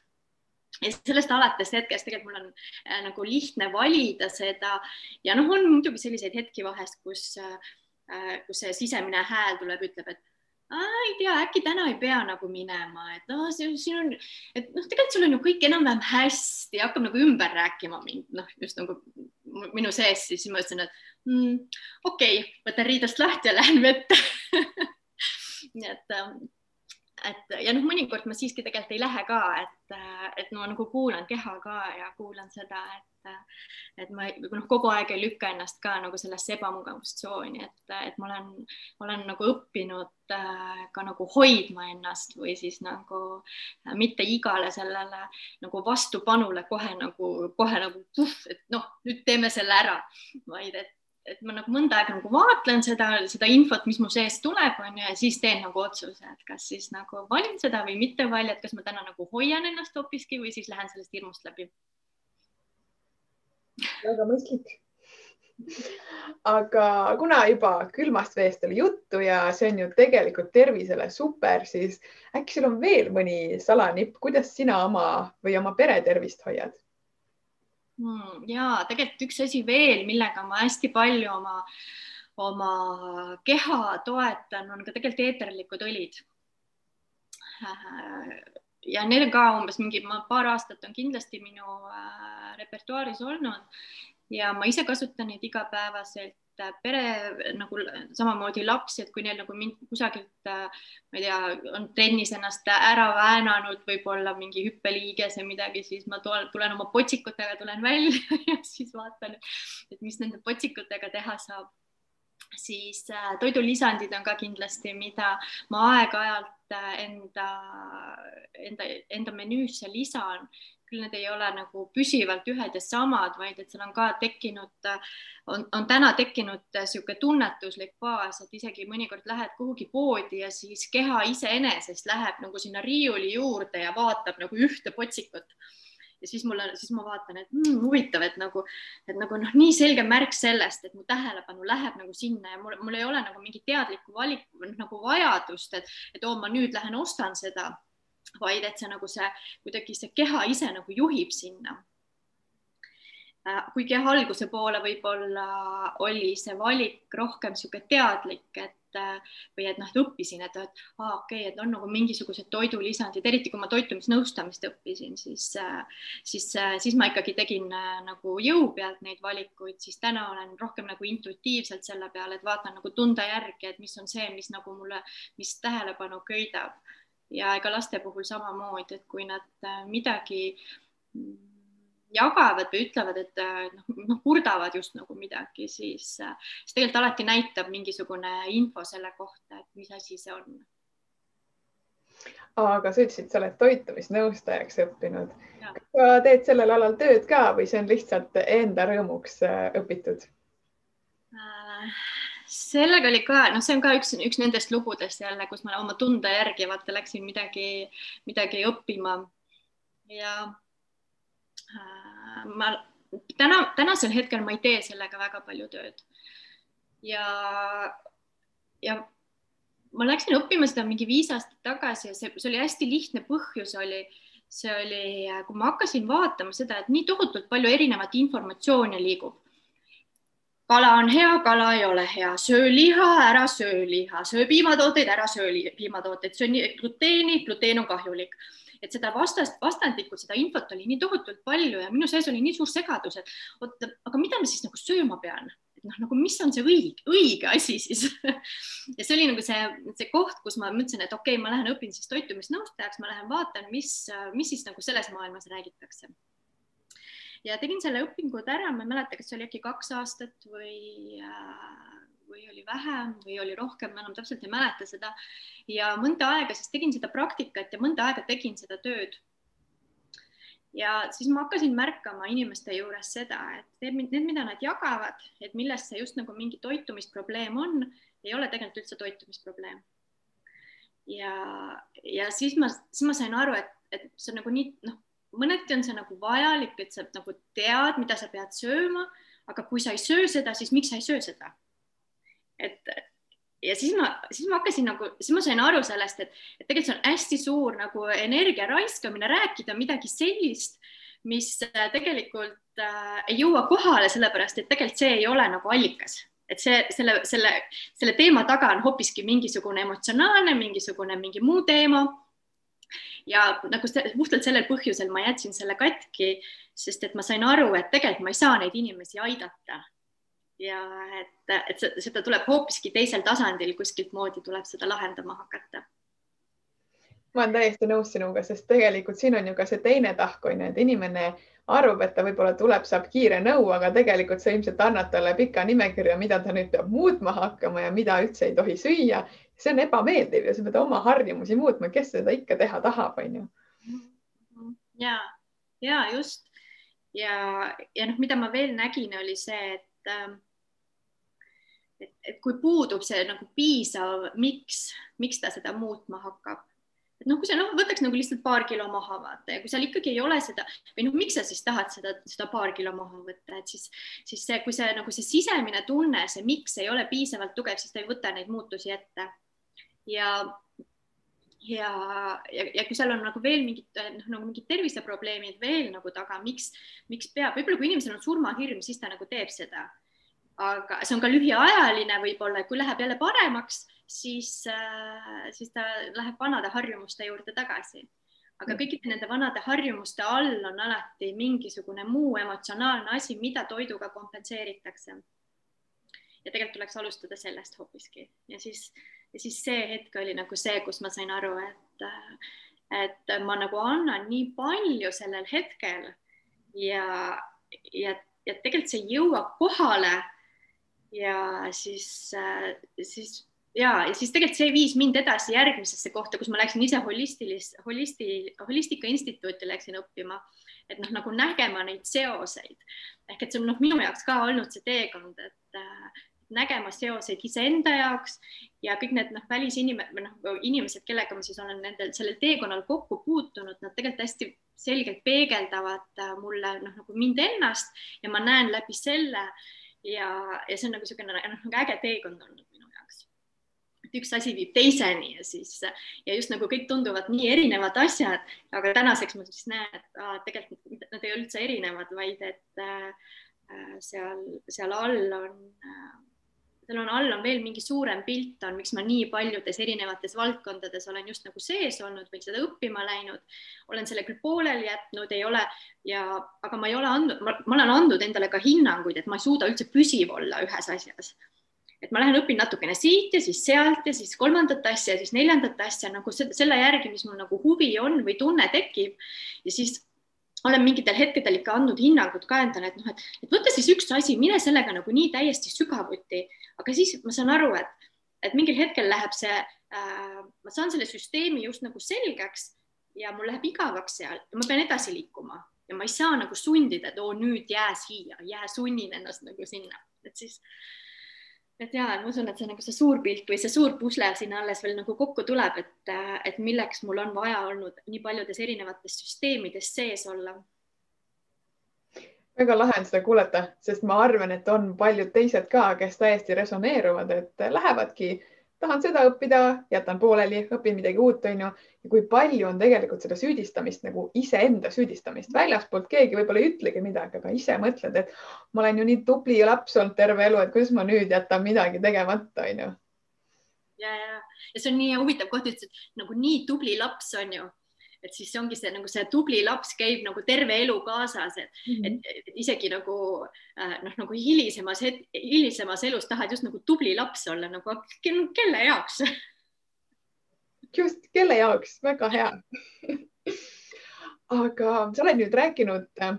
ja sellest alates hetkest tegelikult mul on äh, nagu lihtne valida seda ja noh, on muidugi selliseid hetki vahest, kus äh, kus see sisemine hääl tuleb, ütleb, et ei tea, äkki täna ei pea nagu minema, et noh, siin on, et noh, tegelikult sul on ju kõik enam-vähem hästi, hakkab nagu ümber rääkima mind, noh, just nagu minu sees, siis ma ütlesin, et mm,. okei okay,, võtan riidest lahti ja lähen vette nii et ähm, et ja noh, mõnikord ma siiski tegelikult ei lähe ka, et, et ma nagu kuulan keha ka ja kuulan seda, et, et ma noh, kogu aeg ei lükka ennast ka nagu sellesse ebamugavustsooni, et, et ma olen, olen nagu õppinud äh, ka nagu hoidma ennast või siis nagu mitte igale sellele nagu vastupanule kohe nagu, kohe nagu puh, et noh, nüüd teeme selle ära, vaid et et ma nagu mõnda aega nagu vaatlen seda, seda infot, mis mu seest tuleb, on ju, ja siis teen nagu otsuse, et kas siis nagu valin seda või mitte valida, et kas ma täna nagu hoian ennast hoopiski või siis lähen sellest hirmust läbi. Väga mõistlik. aga kuna juba külmast veest oli juttu ja see on ju tegelikult tervisele super, siis äkki sul on veel mõni salanipp, kuidas sina oma või oma pere tervist hoiad? hmm,. ja tegelikult üks asi veel, millega ma hästi palju oma, oma keha toetan, on ka tegelikult eeterlikud õlid. Ja on ka umbes mingi, ma paar aastat on kindlasti minu äh, repertuaaris olnud ja ma ise kasutan neid igapäevaselt et pere nagu samamoodi lapsi, et kui neil nagu mind kusagilt, ma ei tea, on trennis ennast ära väänanud, võib-olla mingi hüppeliiges ja midagi, siis ma tulen, tulen oma potsikutega, tulen välja ja siis vaatan, et mis nende potsikutega teha saab. Siis äh, toidulisandid on ka kindlasti, mida ma aeg-ajalt äh, enda, enda, enda menüüsse lisan. Küll need ei ole nagu püsivalt ühed ja samad, vaid et seal on ka tekkinud, on, on täna tekkinud niisugune tunnetuslik baas, et isegi mõnikord lähed kuhugi poodi ja siis keha iseenesest läheb nagu sinna riiuli juurde ja vaatab nagu ühte potsikut ja siis mul siis ma vaatan, et mm, huvitav, et nagu, et nagu noh, nii selge märk sellest, et mu tähelepanu läheb nagu sinna ja mul, mul ei ole nagu mingit teadlikku valiku nagu vajadust, et, et oo, ma nüüd lähen ostan seda vaid et see nagu see kuidagi see keha ise nagu juhib sinna. Äh, kuigi jah, alguse poole võib-olla oli see valik rohkem niisugune teadlik, et äh, või et noh, et õppisin, et, et aa, okei okay,, et on nagu mingisugused toidulisandid, eriti kui ma toitumisnõustamist õppisin, siis, äh, siis, siis ma ikkagi tegin nagu jõu pealt neid valikuid, siis täna olen rohkem nagu intuitiivselt selle peale, et vaatan nagu tunde järgi, et mis on see, mis nagu mulle, mis tähelepanu köidab. Ja ega laste puhul samamoodi, et kui nad midagi mm, jagavad või ütlevad, et äh, noh, noh, kurdavad just nagu midagi, siis, äh, siis tegelikult alati näitab mingisugune info selle kohta, et mis asi see on. aga sa ütlesid, sa oled toitumisnõustajaks õppinud. kas sa teed sellel alal tööd ka või see on lihtsalt enda rõõmuks õpitud äh,? sellega oli ka, noh, see on ka üks, üks nendest lugudest jälle, kus ma oma tunde järgi vaata läksin midagi, midagi õppima. ja äh, ma täna, tänasel hetkel ma ei tee sellega väga palju tööd. ja, ja ma läksin õppima seda mingi viis aastat tagasi ja see, see oli hästi lihtne põhjus oli, see oli, kui ma hakkasin vaatama seda, et nii tohutult palju erinevat informatsiooni liigub kala on hea, kala ei ole hea, söö liha, ära söö liha, söö piimatooteid, ära söö piimatooteid, söö gluteeni, gluteen on kahjulik. Et seda vastast, vastandlikult, seda infot oli nii tohutult palju ja minu sees oli nii suur segadus, et oot, aga mida ma siis nagu sööma pean, et noh, nagu mis on see õige, õige asi siis? Ja see oli nagu see, see koht, kus ma mõtlesin, et okei okay,, ma lähen õpin siis toitumisnõustajaks, ma lähen vaatan, mis, mis siis nagu selles maailmas räägitakse. Ja tegin selle õpingud ära, ma ei mäleta, kas see oli äkki kaks aastat või, äh, või oli vähem või oli rohkem, ma enam täpselt ei mäleta seda. ja mõnda aega siis tegin seda praktikat ja mõnda aega tegin seda tööd. ja siis ma hakkasin märkama inimeste juures seda, et need, mida nad jagavad, et millest see just nagu mingi toitumisprobleem on, ei ole tegelikult üldse toitumisprobleem ja, ja siis ma, siis ma sain aru, et, et see on nagu nii noh, mõneti on see nagu vajalik, et sa nagu tead, mida sa pead sööma, aga kui sa ei söö seda, siis miks sa ei söö seda? Et ja siis ma, siis ma hakkasin nagu, siis ma sain aru sellest, et, et tegelikult see on hästi suur nagu energia raiskamine, rääkida midagi sellist, mis äh, tegelikult äh, ei jõua kohale, sellepärast et tegelikult see ei ole nagu allikas et see, selle, selle, selle teema taga on hoopiski mingisugune emotsionaalne, mingisugune mingi muu teema ja nagu puhtalt sellel põhjusel ma jätsin selle katki, sest et ma sain aru, et tegelikult ma ei saa neid inimesi aidata. Ja et, et seda tuleb hoopiski teisel tasandil kuskilt moodi tuleb seda lahendama hakata ma olen täiesti nõus sinuga, sest tegelikult siin on ju ka see teine tahk on ju, et inimene arvab, et ta võib-olla tuleb, saab kiire nõu, aga tegelikult sa ilmselt annad talle pika nimekirja, mida ta nüüd peab muutma hakkama ja mida üldse ei tohi süüa. see on ebameeldiv ja sa pead oma harjumusi muutma, kes seda ikka teha tahab, on ju. ja, ja just ja, ja noh, mida ma veel nägin, oli see, et ähm, et, et kui puudub see nagu piisav, miks, miks ta seda muutma hakkab et noh, kui sa noh, võtaks nagu lihtsalt paar kilo maha vaata ja kui seal ikkagi ei ole seda või noh, miks sa siis tahad seda, seda paar kilo maha võtta, et siis, siis see, kui see nagu see sisemine tunne, see miks ei ole piisavalt tugev, siis ta ei võta neid muutusi ette. ja, ja, ja, ja kui seal on nagu veel mingid noh, nagu mingid terviseprobleemid veel nagu taga, miks, miks peab, võib-olla kui inimesel on surmahirm, siis ta nagu teeb seda aga see on ka lühiajaline võib-olla, kui läheb jälle paremaks, siis, äh, siis ta läheb vanade harjumuste juurde tagasi. aga mm. kõikide nende vanade harjumuste all on alati mingisugune muu emotsionaalne asi, mida toiduga kompenseeritakse. ja tegelikult tuleks alustada sellest hoopiski ja siis, ja siis see hetk oli nagu see, kus ma sain aru, et, et ma nagu annan nii palju sellel hetkel ja, ja, ja tegelikult see jõuab kohale. Ja siis, siis ja, ja siis tegelikult see viis mind edasi järgmisesse kohta, kus ma läksin ise holistilis, holisti, holistika instituuti läksin õppima, et noh, nagu nägema neid seoseid. Ehk et see on noh, minu jaoks ka olnud see teekond, et nägema seoseid iseenda jaoks ja kõik need noh, välisinimesed või noh, inimesed, kellega ma siis olen nendel sellel teekonnal kokku puutunud, nad tegelikult hästi selgelt peegeldavad äh, mulle noh, nagu mind ennast ja ma näen läbi selle ja, ja see on nagu niisugune noh, nagu äge teekond olnud et üks asi viib teiseni ja siis ja just nagu kõik tunduvad nii erinevad asjad, aga tänaseks ma siis näen, et aa, tegelikult nad ei ole üldse erinevad, vaid et äh, seal, seal all on äh, seal on all on veel mingi suurem pilt on, miks ma nii paljudes erinevates valdkondades olen just nagu sees olnud või seda õppima läinud. olen selle küll pooleli jätnud, ei ole ja, aga ma ei ole andnud, ma olen andnud endale ka hinnanguid, et ma ei suuda üldse püsiv olla ühes asjas. Et ma lähen õpin natukene siit ja siis sealt ja siis kolmandat asja ja siis neljandat asja nagu selle järgi, mis mul nagu huvi on või tunne tekib. Ja siis olen mingitel hetkedel ikka andnud hinnangut ka endale, et noh, et, et võta siis üks asi, mine sellega nagu nii täiesti sügavuti, aga siis ma saan aru, et, et mingil hetkel läheb see äh,, ma saan selle süsteemi just nagu selgeks ja mul läheb igavaks seal ja ma pean edasi liikuma ja ma ei saa nagu sundida, et oo nüüd jää siia, jää sunnin ennast nagu sinna, et siis et ja ma usun, et see nagu see suur pilt või see suur pusle siin alles veel nagu kokku tuleb, et, et milleks mul on vaja olnud nii paljudes erinevates süsteemides sees olla. Väga lahe on seda kuulata, sest ma arvan, et on paljud teised ka, kes täiesti resoneeruvad, et lähevadki tahan seda õppida, jätan pooleli, õpin midagi uut, onju. ja kui palju on tegelikult seda süüdistamist nagu iseenda süüdistamist väljaspoolt, keegi võib-olla ei ütlegi midagi, aga ise mõtled, et ma olen ju nii tubli laps olnud terve elu, et kuidas ma nüüd jätan midagi tegemata, onju. ja, ja, ja see on nii huvitav koht, ütlesid nagu nii tubli laps on ju et siis ongi see nagu see tubli laps käib nagu terve elu kaasas, et mm, -hmm. et, isegi nagu äh, noh, nagu hilisemas, hilisemas elus tahad just nagu tubli laps olla nagu kelle jaoks? just, kelle jaoks, väga hea. Aga sa oled nüüd rääkinud äh,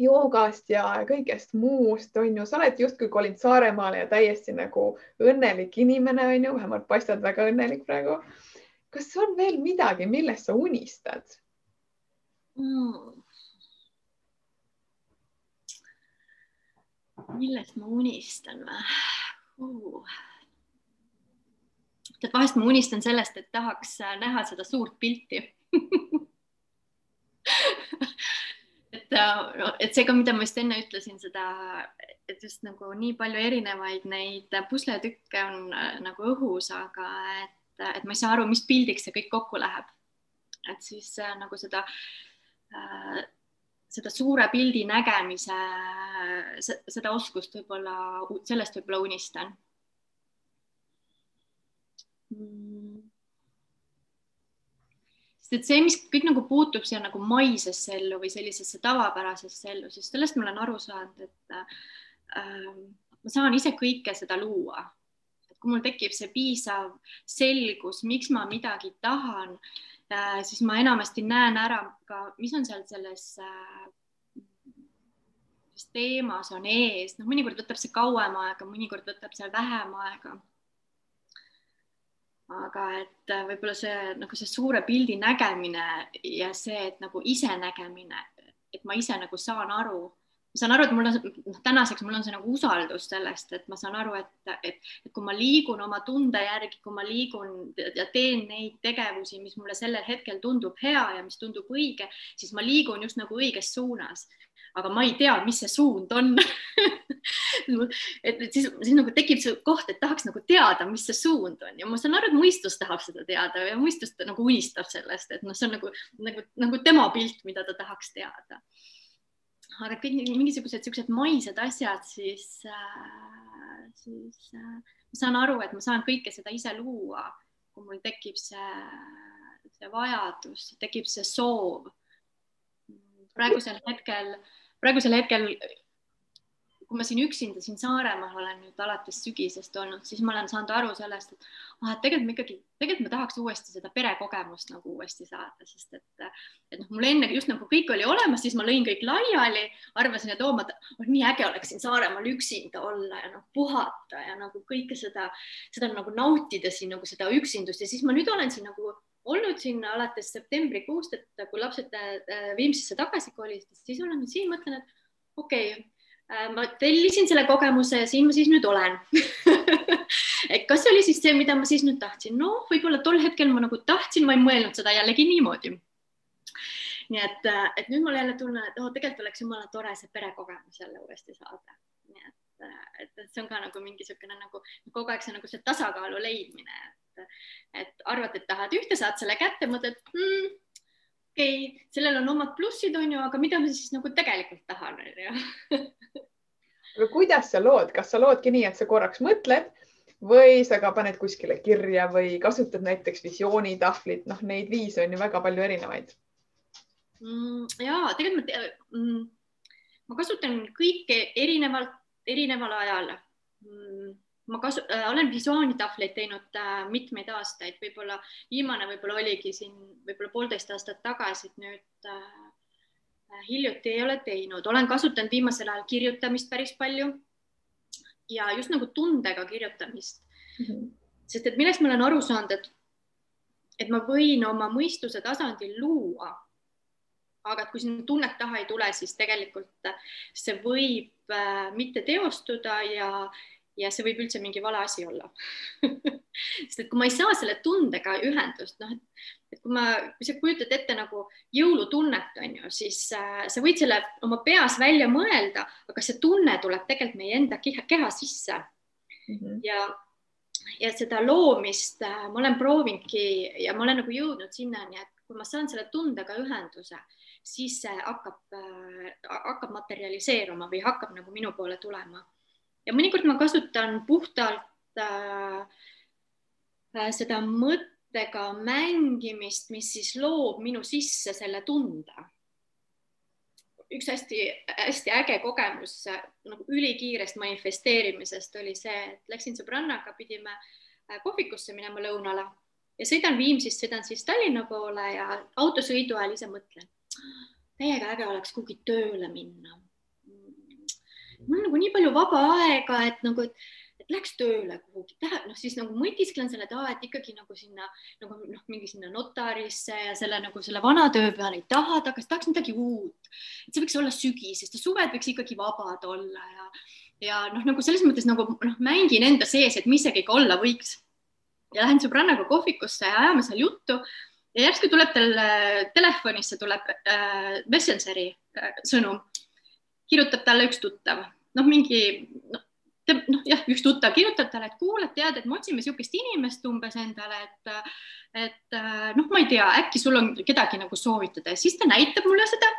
joogast ja kõigest muust, on ju, sa oled justkui kolinud Saaremaale ja täiesti nagu õnnelik inimene, on ju, vähemalt paistad väga õnnelik praegu kas on veel midagi, millest sa unistad mm.? millest ma unistan uh.? tead, vahest ma unistan sellest, et tahaks näha seda suurt pilti et, äh, et see ka, mida ma just enne ütlesin, seda, et just nagu nii palju erinevaid neid pusletükke on äh, nagu õhus, aga et et ma ei saa aru, mis pildiks see kõik kokku läheb. et siis äh, nagu seda äh, seda suure pildi nägemise, seda oskust võib-olla, sellest võib-olla unistan mm.. sest et see, mis kõik nagu puutub siia nagu maisesse ellu või sellisesse tavapärasesse ellu, siis sellest ma olen aru saanud, et äh, ma saan ise kõike seda luua. Kui mul tekib see piisav selgus, miks ma midagi tahan, siis ma enamasti näen ära ka, mis on seal selles teemas on ees, noh, mõnikord võtab see kauem aega, mõnikord võtab see vähem aega. Aga et äh, võib-olla see nagu see suure pildi nägemine ja see, et nagu isenägemine, et ma ise nagu saan aru, ma saan aru, et mul on, noh, tänaseks mul on see nagu usaldus sellest, et ma saan aru, et, et, et kui ma liigun oma tunde järgi, kui ma liigun ja teen neid tegevusi, mis mulle sellel hetkel tundub hea ja mis tundub õige, siis ma liigun just nagu õiges suunas. Aga ma ei tea, mis see suund on. Et, et siis, siis nagu tekib see koht, et tahaks nagu teada, mis see suund on. Ja ma saan aru, et mõistus tahab seda teada ja mõistus nagu unistab sellest, et noh, see on nagu, nagu, nagu tema pilt, mida ta tahaks teada. Aga kõik mingisugused siuksed maised asjad, siis äh,, siis äh, ma saan aru, et ma saan kõike seda ise luua, kui mul tekib see, see vajadus, tekib see soov. Praegusel hetkel praegusel hetkel, kui ma siin üksinda siin Saaremaal olen nüüd alates sügisest olnud, siis ma olen saanud aru sellest, et ah, et tegelikult ma ikkagi, tegelikult ma tahaks uuesti seda perekogemust nagu uuesti saada, sest et, et noh, mul enne just nagu kõik oli olemas, siis ma lõin kõik laiali, arvasin, et oo, ma, oh, nii äge oleks siin Saaremaal üksinda olla ja noh, puhata ja nagu kõike seda, seda nagu nautida siin nagu seda üksindust. Ja siis ma nüüd olen siin nagu olnud siin alates septembrikuust, et kui lapsed äh, Viimsisse tagasi kolisid, siis olen siin, mõtlen, et okei okay,, ma tellisin selle kogemuse ja siin ma siis nüüd olen et kas see oli siis see, mida ma siis nüüd tahtsin? noh, võib-olla tol hetkel ma nagu tahtsin, ma ei mõelnud seda jällegi niimoodi. nii et, äh, et nüüd mul jälle tunne, et oh, tegelikult oleks jumala tore see perekogemus jälle uuesti saada. nii et, et see on ka nagu mingi niisugune nagu kogu aeg see nagu see tasakaalu leidmine, et, et arvad, et tahad ühte, saad selle kätte, mõtled mm,, okei okay,, sellel on omad plussid, on ju, aga mida ma siis nagu tegelikult tahan, on ju. aga kuidas sa lood, kas sa loodki nii, et sa korraks mõtled või sa ka paned kuskile kirja või kasutad näiteks visioonitahvlit, noh, neid viise on ju väga palju erinevaid mm,. ja tegelikult ma, mm, ma kasutan kõike erinevalt, erineval ajal mm ma kasu- äh,, olen visuaaltahvleid teinud äh, mitmeid aastaid, võib-olla viimane võib-olla oligi siin võib-olla poolteist aastat tagasi, et nüüd äh, äh, hiljuti ei ole teinud, olen kasutanud viimasel ajal kirjutamist päris palju ja just nagu tundega kirjutamist mm. -hmm. sest et millest ma olen aru saanud, et, et ma võin oma mõistuse tasandil luua aga et kui sinna tunnet taha ei tule, siis tegelikult see võib äh, mitte teostuda ja, ja see võib üldse mingi vale asi olla sest et kui ma ei saa selle tundega ühendust, noh, et, et kui ma, kui sa kujutad ette nagu jõulutunnet, on ju, siis äh, sa võid selle oma peas välja mõelda, aga see tunne tuleb tegelikult meie enda keha, keha sisse mm. -hmm. ja, ja seda loomist äh, ma olen proovinudki ja ma olen nagu jõudnud sinnani, et kui ma saan selle tundega ühenduse, siis see hakkab äh,, hakkab materialiseeruma või hakkab nagu minu poole tulema ja mõnikord ma kasutan puhtalt äh, äh, seda mõttega mängimist, mis siis loob minu sisse selle tunde. üks hästi-hästi äge kogemus äh, nagu ülikiirest manifesteerimisest oli see, et läksin sõbrannaga, pidime äh, kohvikusse minema lõunale ja sõidan Viimsist, sõidan siis Tallinna poole ja autosõidu ajal ise mõtlen, täiega äge oleks kuhugi tööle minna mul nagu nii palju vaba aega, et nagu, et, läks tööle kuhugi, noh siis nagu mõtisklen selle, et aa, et ikkagi nagu sinna nagu noh, mingi sinna notarisse ja selle nagu selle vana töö peale ei taha tagasi, tahaks midagi uut. et see võiks olla sügis, sest suved võiks ikkagi vabad olla ja, ja noh, nagu selles mõttes nagu noh, mängin enda sees, et mis see kõik olla võiks. ja lähen sõbrannaga kohvikusse ja ajame seal juttu ja järsku tuleb tal äh, telefonisse tuleb äh, Messengeri äh, sõnum kirjutab talle üks tuttav, noh, mingi noh, noh jah, üks tuttav kirjutab talle, et kuule, tead, et me otsime niisugust inimest umbes endale, et, et noh, ma ei tea, äkki sul on kedagi nagu soovitada ja siis ta näitab mulle seda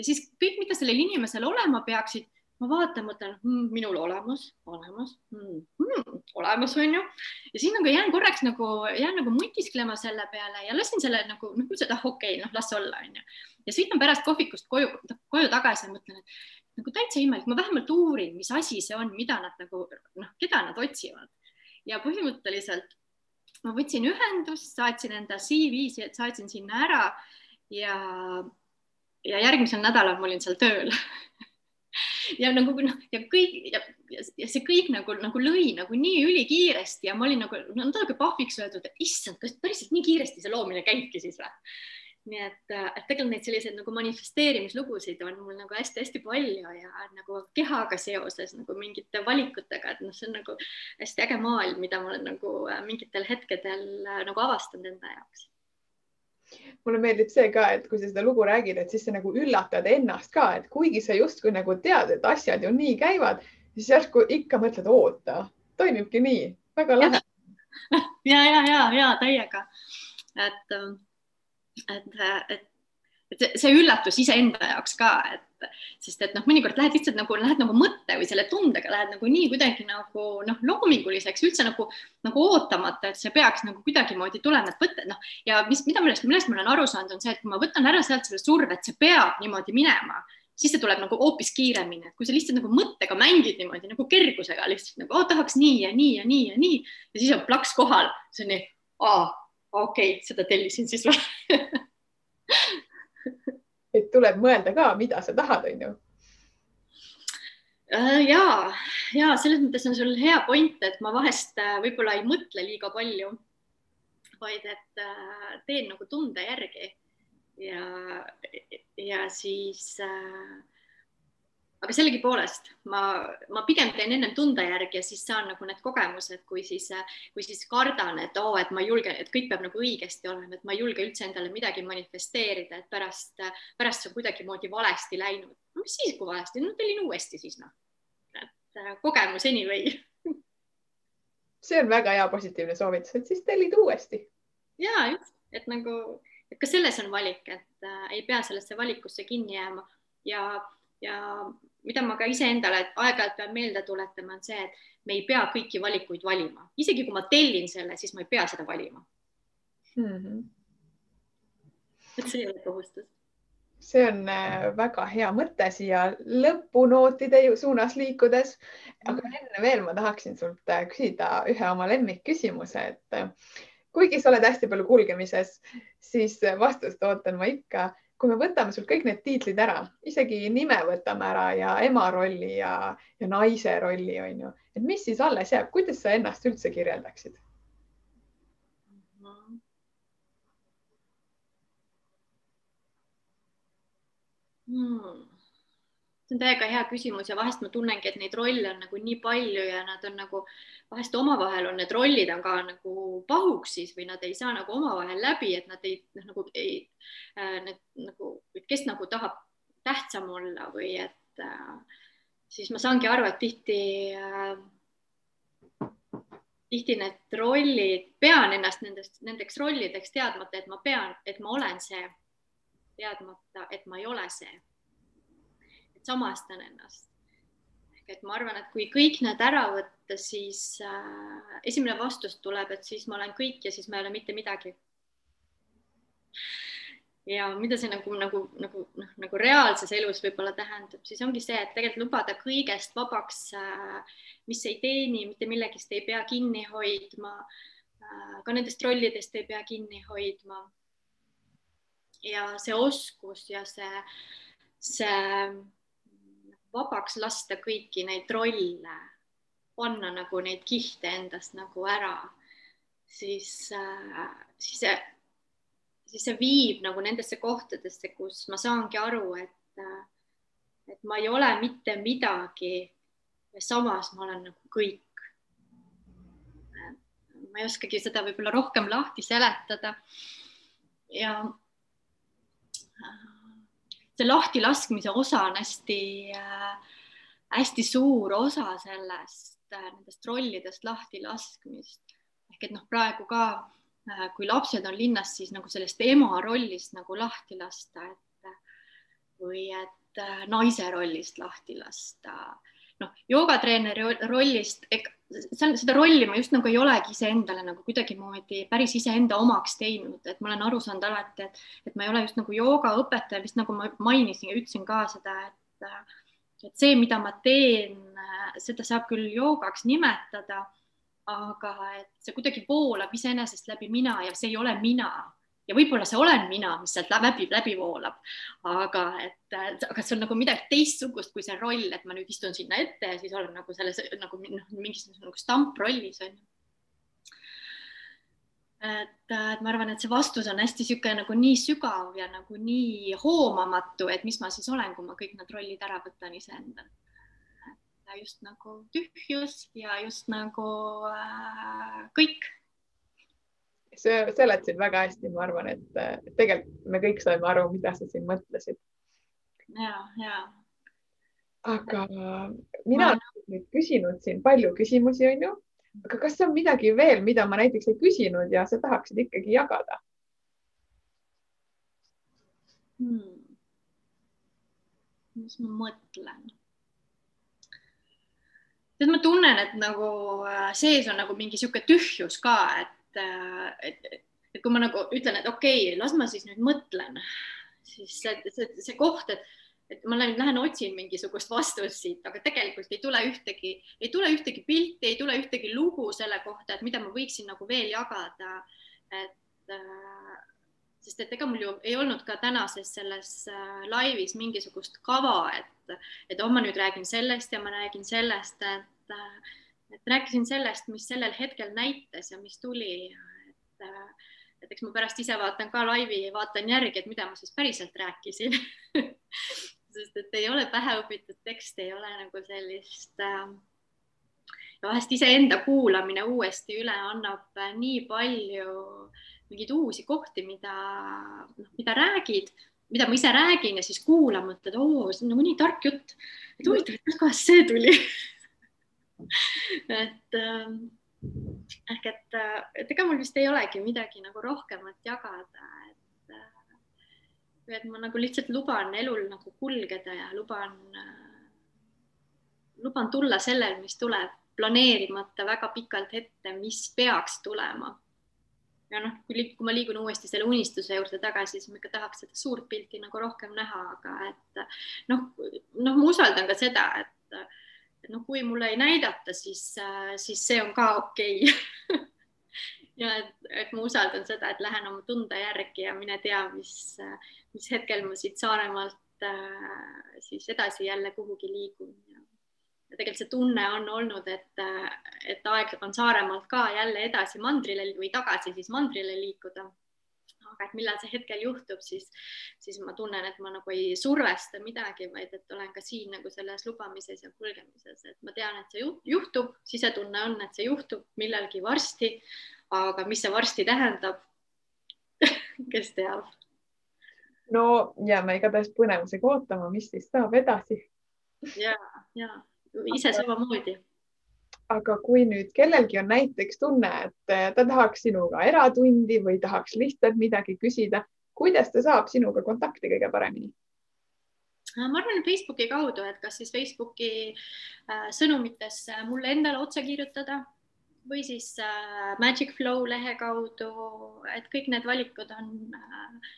ja siis kõik, mida sellel inimesel olema peaksid, ma vaatan, mõtlen mm, minul olemas, olemas mm,, mm, olemas on ju. ja siis nagu jään korraks nagu jään nagu mõtisklema selle peale ja lasin selle nagu noh, mõtlesin, et ah okei okay,, noh las olla, on ju. ja sõidan pärast kohvikust koju, koju tagasi ja mõtlen, et nagu täitsa imelik, ma vähemalt uurin, mis asi see on, mida nad nagu noh, keda nad otsivad. Ja põhimõtteliselt ma võtsin ühendust, saatsin enda CV, saatsin sinna ära ja, ja järgmisel nädalal ma olin seal tööl. Ja nagu noh, ja kõik ja, ja see kõik nagu, nagu lõi nagu nii ülikiiresti ja ma olin nagu natuke pahviks öeldud, et issand, kas päriselt nii kiiresti see loomine käibki siis või? Nii et, et tegelikult neid selliseid nagu manifesteerimislugusid on mul nagu hästi-hästi palju ja nagu kehaga seoses nagu mingite valikutega, et noh, see on nagu hästi äge maailm, mida ma olen nagu äh, mingitel hetkedel äh, nagu avastanud enda jaoks mulle meeldib see ka, et kui sa seda lugu räägid, et siis sa nagu üllatad ennast ka, et kuigi sa justkui nagu tead, et asjad ju nii käivad, siis järsku ikka mõtled, oota, toimibki nii, väga lahe. ja, ja, ja, ja täiega, et ähm, et, et, see üllatus iseenda jaoks ka, et sest et noh, mõnikord lähed lihtsalt nagu lähed nagu mõtte või selle tundega lähed nagu nii kuidagi nagu noh, loominguliseks üldse nagu, nagu ootamata, et see peaks nagu kuidagimoodi tulema, et võtta noh ja mis, mida millest, millest ma olen aru saanud, on see, et kui ma võtan ära sealt selle surve, et see peab niimoodi minema, siis see tuleb nagu hoopis kiiremini, et kui sa lihtsalt nagu mõttega mängid niimoodi nagu kergusega lihtsalt nagu oh, tahaks nii ja nii ja nii ja nii ja siis on plaks kohal, see on nii, aa okei okay,, seda tellisin siis või? Et tuleb mõelda ka, mida sa tahad, on ju äh, ja, ja selles mõttes on sul hea point, et ma vahest äh, võib-olla ei mõtle liiga palju, vaid et äh, teen nagu tunde järgi. Ja, ja siis äh, aga sellegipoolest ma, ma pigem teen ennem tunde järgi ja siis saan nagu need kogemused, kui siis, kui siis kardan, et oo oh,, et ma ei julge, et kõik peab nagu õigesti olema, et ma ei julge üldse endale midagi manifesteerida, et pärast, pärast see on kuidagimoodi valesti läinud. no mis siis, kui valesti, no tellin uuesti siis noh. et äh, kogemus anyway. see on väga hea positiivne soovitus, et siis tellid uuesti. ja just, et nagu, et ka selles on valik, et äh, ei pea sellesse valikusse kinni jääma ja ja mida ma ka iseendale aeg-ajalt pean meelde tuletama, on see, et me ei pea kõiki valikuid valima, isegi kui ma tellin selle, siis ma ei pea seda valima mm. -hmm. et see ei ole kohustus. see on äh, väga hea mõte siia lõpunootide suunas liikudes. aga mhm. enne veel ma tahaksin sult äh, küsida ühe oma lemmikküsimuse, et äh, kuigi sa oled hästi palju kulgemises, siis vastust ootan ma ikka kui me võtame sul kõik need tiitlid ära, isegi nime võtame ära ja ema rolli ja, ja naise rolli, on ju, et mis siis alles jääb, kuidas sa ennast üldse kirjeldaksid? Hmm see on täiega hea küsimus ja vahest ma tunnengi, et neid rolle on nagu nii palju ja nad on nagu vahest omavahel on need rollid on ka nagu pahuksis või nad ei saa nagu omavahel läbi, et nad ei noh, nagu ei äh, need nagu, kes nagu tahab tähtsam olla või et äh, siis ma saangi aru, et tihti äh, tihti need rollid, pean ennast nendest, nendeks rollideks teadmata, et ma pean, et ma olen see, teadmata, et ma ei ole see samastan ennast. ehk et ma arvan, et kui kõik need ära võtta, siis äh, esimene vastus tuleb, et siis ma olen kõik ja siis ma ei ole mitte midagi. ja mida see nagu, nagu, nagu noh, nagu reaalses elus võib-olla tähendab, siis ongi see, et tegelikult lubada kõigest vabaks äh,, mis ei teeni, mitte millegist ei pea kinni hoidma äh,. ka nendest rollidest ei pea kinni hoidma. ja see oskus ja see, see vabaks lasta kõiki neid rolle, panna nagu neid kihte endast nagu ära, siis äh,, siis see, siis see viib nagu nendesse kohtadesse, kus ma saangi aru, et äh,, et ma ei ole mitte midagi ja samas ma olen nagu kõik. ma ei oskagi seda võib-olla rohkem lahti seletada. ja see lahtilaskmise osa on hästi äh,, hästi suur osa sellest äh,, nendest rollidest lahtilaskmist. ehk et noh, praegu ka äh, kui lapsed on linnas, siis nagu sellest ema rollist nagu lahti lasta, et või et äh, naise rollist lahti lasta. noh, joogatreeneri rollist, seda rolli ma just nagu ei olegi iseendale nagu kuidagimoodi päris iseenda omaks teinud, et ma olen aru saanud alati, et, et ma ei ole just nagu joogaõpetaja, vist nagu ma mainisin ja ütlesin ka seda, et et see, mida ma teen, seda saab küll joogaks nimetada, aga et see kuidagi voolab iseenesest läbi mina ja see ei ole mina ja võib-olla see olen mina, mis sealt läbi, läbi voolab, aga et, aga see on nagu midagi teistsugust kui see roll, et ma nüüd istun sinna ette ja siis olen nagu selles nagu noh, mingis nagu stamprollis on ju. et, et ma arvan, et see vastus on hästi niisugune nagu nii sügav ja nagu nii hoomamatu, et mis ma siis olen, kui ma kõik need rollid ära võtan iseendalt just nagu tühjus ja just nagu äh, kõik seletasid väga hästi, ma arvan, et tegelikult me kõik saime aru, mida sa siin mõtlesid. ja, ja. aga mina ma... olen nüüd küsinud siin palju küsimusi, onju, aga kas on midagi veel, mida ma näiteks ei küsinud ja sa tahaksid ikkagi jagada hmm.? mis ma mõtlen? sest ma tunnen, et nagu äh, sees on nagu mingi sihuke tühjus ka, et et, et, et kui ma nagu ütlen, et okei okay,, las ma siis nüüd mõtlen, siis see, see, see koht, et, et ma lähen, lähen otsin mingisugust vastust siit, aga tegelikult ei tule ühtegi, ei tule ühtegi pilti, ei tule ühtegi lugu selle kohta, et mida ma võiksin nagu veel jagada. et äh, sest et ega mul ju ei olnud ka tänases selles äh, laivis mingisugust kava, et, et oh, ma nüüd räägin sellest ja ma räägin sellest, et et rääkisin sellest, mis sellel hetkel näitas ja mis tuli. et, et eks ma pärast ise vaatan ka laivi ja vaatan järgi, et mida ma siis päriselt rääkisin sest et ei ole pähe õpitud teksti, ei ole nagu sellist äh, ja vahest iseenda kuulamine uuesti üle annab nii palju mingeid uusi kohti, mida, noh, mida räägid, mida ma ise räägin ja siis kuulan, mõtled, oo, see on nagu nii tark jutt. et huvitav, et kust see tuli et ähm, ehk et, äh, et ega mul vist ei olegi midagi nagu rohkemat jagada, et äh, et ma nagu lihtsalt luban elul nagu kulgeda ja luban, äh, luban tulla sellel, mis tuleb, planeerimata väga pikalt ette, mis peaks tulema. ja noh, kui, kui ma liigun uuesti selle unistuse juurde tagasi, siis ma ikka tahaks seda suurt pilti nagu rohkem näha, aga et noh, noh, ma usaldan ka seda, et et noh, kui mulle ei näidata, siis, äh, siis see on ka okei okay. ja et, et ma usaldan seda, et lähen oma tunde järgi ja mine tea, mis, mis hetkel ma siit Saaremaalt äh, siis edasi jälle kuhugi liigun. ja tegelikult see tunne on olnud, et, et aeg on Saaremaalt ka jälle edasi mandrile või tagasi siis mandrile liikuda aga et millal see hetkel juhtub, siis, siis ma tunnen, et ma nagu ei survesta midagi, vaid et olen ka siin nagu selles lubamises ja kulgemises, et ma tean, et see juhtub, sisetunne on, et see juhtub millalgi varsti. aga mis see varsti tähendab kes teab? no jääme igatahes põnevusega ootama, mis siis saab edasi. ja, ja ise samamoodi aga kui nüüd kellelgi on näiteks tunne, et eh, ta tahaks sinuga eratundi või tahaks lihtsalt midagi küsida, kuidas ta saab sinuga kontakti kõige paremini? ma arvan, Facebooki kaudu, et kas siis Facebooki äh, sõnumitesse mulle endale otse kirjutada või siis äh, Magic Flow lehe kaudu, et kõik need valikud on äh,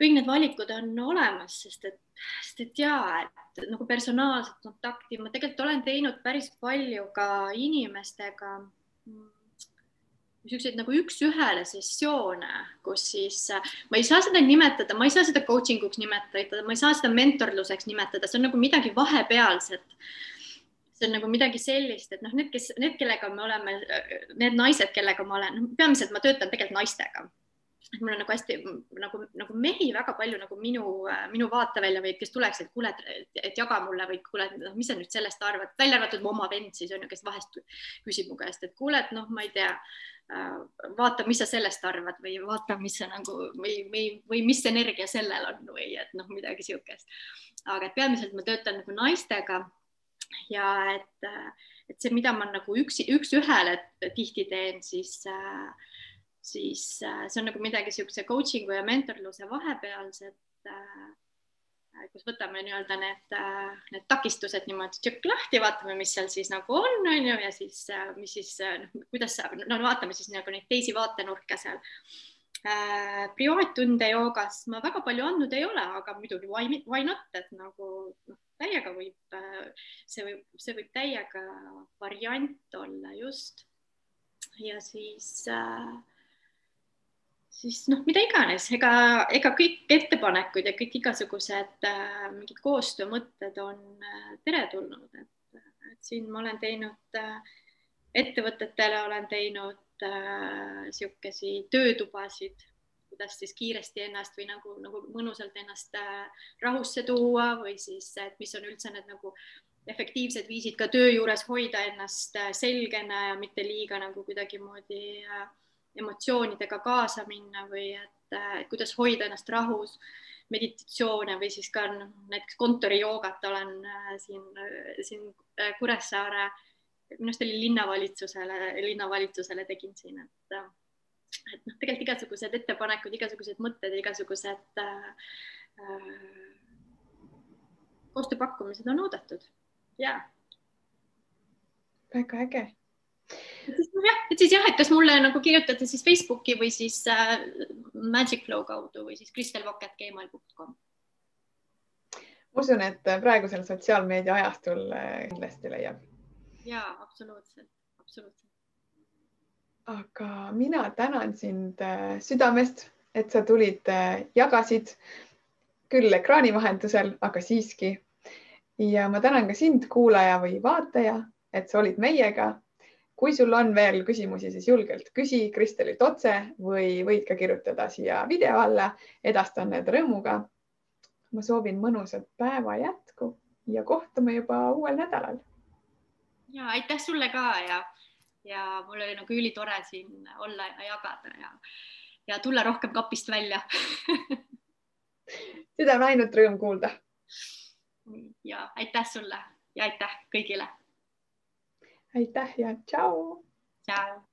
kõik need valikud on olemas, sest et, sest et ja, et nagu personaalset kontakti ma tegelikult olen teinud päris palju ka inimestega niisuguseid nagu üks-ühele sessioone, kus siis ma ei saa seda nimetada, ma ei saa seda coaching uks nimetada, ma ei saa seda mentorluseks nimetada, see on nagu midagi vahepealset. see on nagu midagi sellist, et noh, need, kes, need, kellega me oleme, need naised, kellega ma olen, peamiselt ma töötan tegelikult naistega et mul on nagu hästi nagu, nagu mehi väga palju nagu minu, minu vaatevälja või kes tuleks, et kuule, et jaga mulle või kuule, noh, mis sa nüüd sellest arvad, välja arvatud mu oma vend siis on ju, kes vahest küsib mu käest, et kuule, et noh, ma ei tea äh, vaata, mis sa sellest arvad või vaata, mis sa nagu või, või, või mis energia sellel on või et noh, midagi siukest. aga et peamiselt ma töötan nagu naistega ja et, et see, mida ma nagu üksi, üks-ühele tihti teen, siis äh, siis äh, see on nagu midagi niisuguse coaching'u ja mentorluse vahepealset, äh, kus võtame nii-öelda need, äh, need takistused niimoodi tšükk lahti, vaatame, mis seal siis nagu on, on ju, ja siis, mis siis noh, kuidas saab, no vaatame siis nagu neid teisi vaatenurke seal privaattunde joogas ma väga palju andnud ei ole, aga muidugi why, why not, et nagu noh, täiega võib, see võib, see võib täiega variant olla just. ja siis äh, siis noh, mida iganes, ega, ega kõik ettepanekud ja kõik igasugused äh, mingid koostöömõtted on äh, teretulnud, et, et siin ma olen teinud äh, ettevõtetele olen teinud äh, niisugusi töötubasid, kuidas siis kiiresti ennast või nagu, nagu mõnusalt ennast äh, rahusse tuua või siis, et mis on üldse need nagu efektiivsed viisid ka töö juures hoida ennast äh, selgena ja mitte liiga nagu kuidagimoodi äh, emotsioonidega kaasa minna või et, et kuidas hoida ennast rahus, meditatsioone või siis ka noh, näiteks kontorijoogat olen äh, siin, äh, siin äh, Kuressaare, minu arust oli linnavalitsusele, linnavalitsusele tegin siin, et et noh, tegelikult igasugused ettepanekud, igasugused mõtted, igasugused äh, koostööpakkumised on oodatud ja. väga äge jah, et siis jah, et kas mulle nagu kirjutada siis Facebooki või siis äh, Magic Flow kaudu või siis kristelvoket.gmail.com. ma usun, et praegusel sotsiaalmeedia ajastul äh, kindlasti leiab. ja absoluutselt, absoluutselt. aga mina tänan sind äh, südamest, et sa tulid, äh, jagasid küll ekraani vahendusel, aga siiski. ja ma tänan ka sind, kuulaja või vaataja, et sa olid meiega kui sul on veel küsimusi, siis julgelt küsi Kristelilt otse või võid ka kirjutada siia video alla, edastan need rõõmuga. ma soovin mõnusat päeva jätku ja kohtume juba uuel nädalal. ja aitäh sulle ka ja, ja mul oli nagu ülitore siin olla ja jagada ja, ja tulla rohkem kapist välja seda on ainult rõõm kuulda. ja aitäh sulle ja aitäh kõigile aitäh ja tšau. tšau.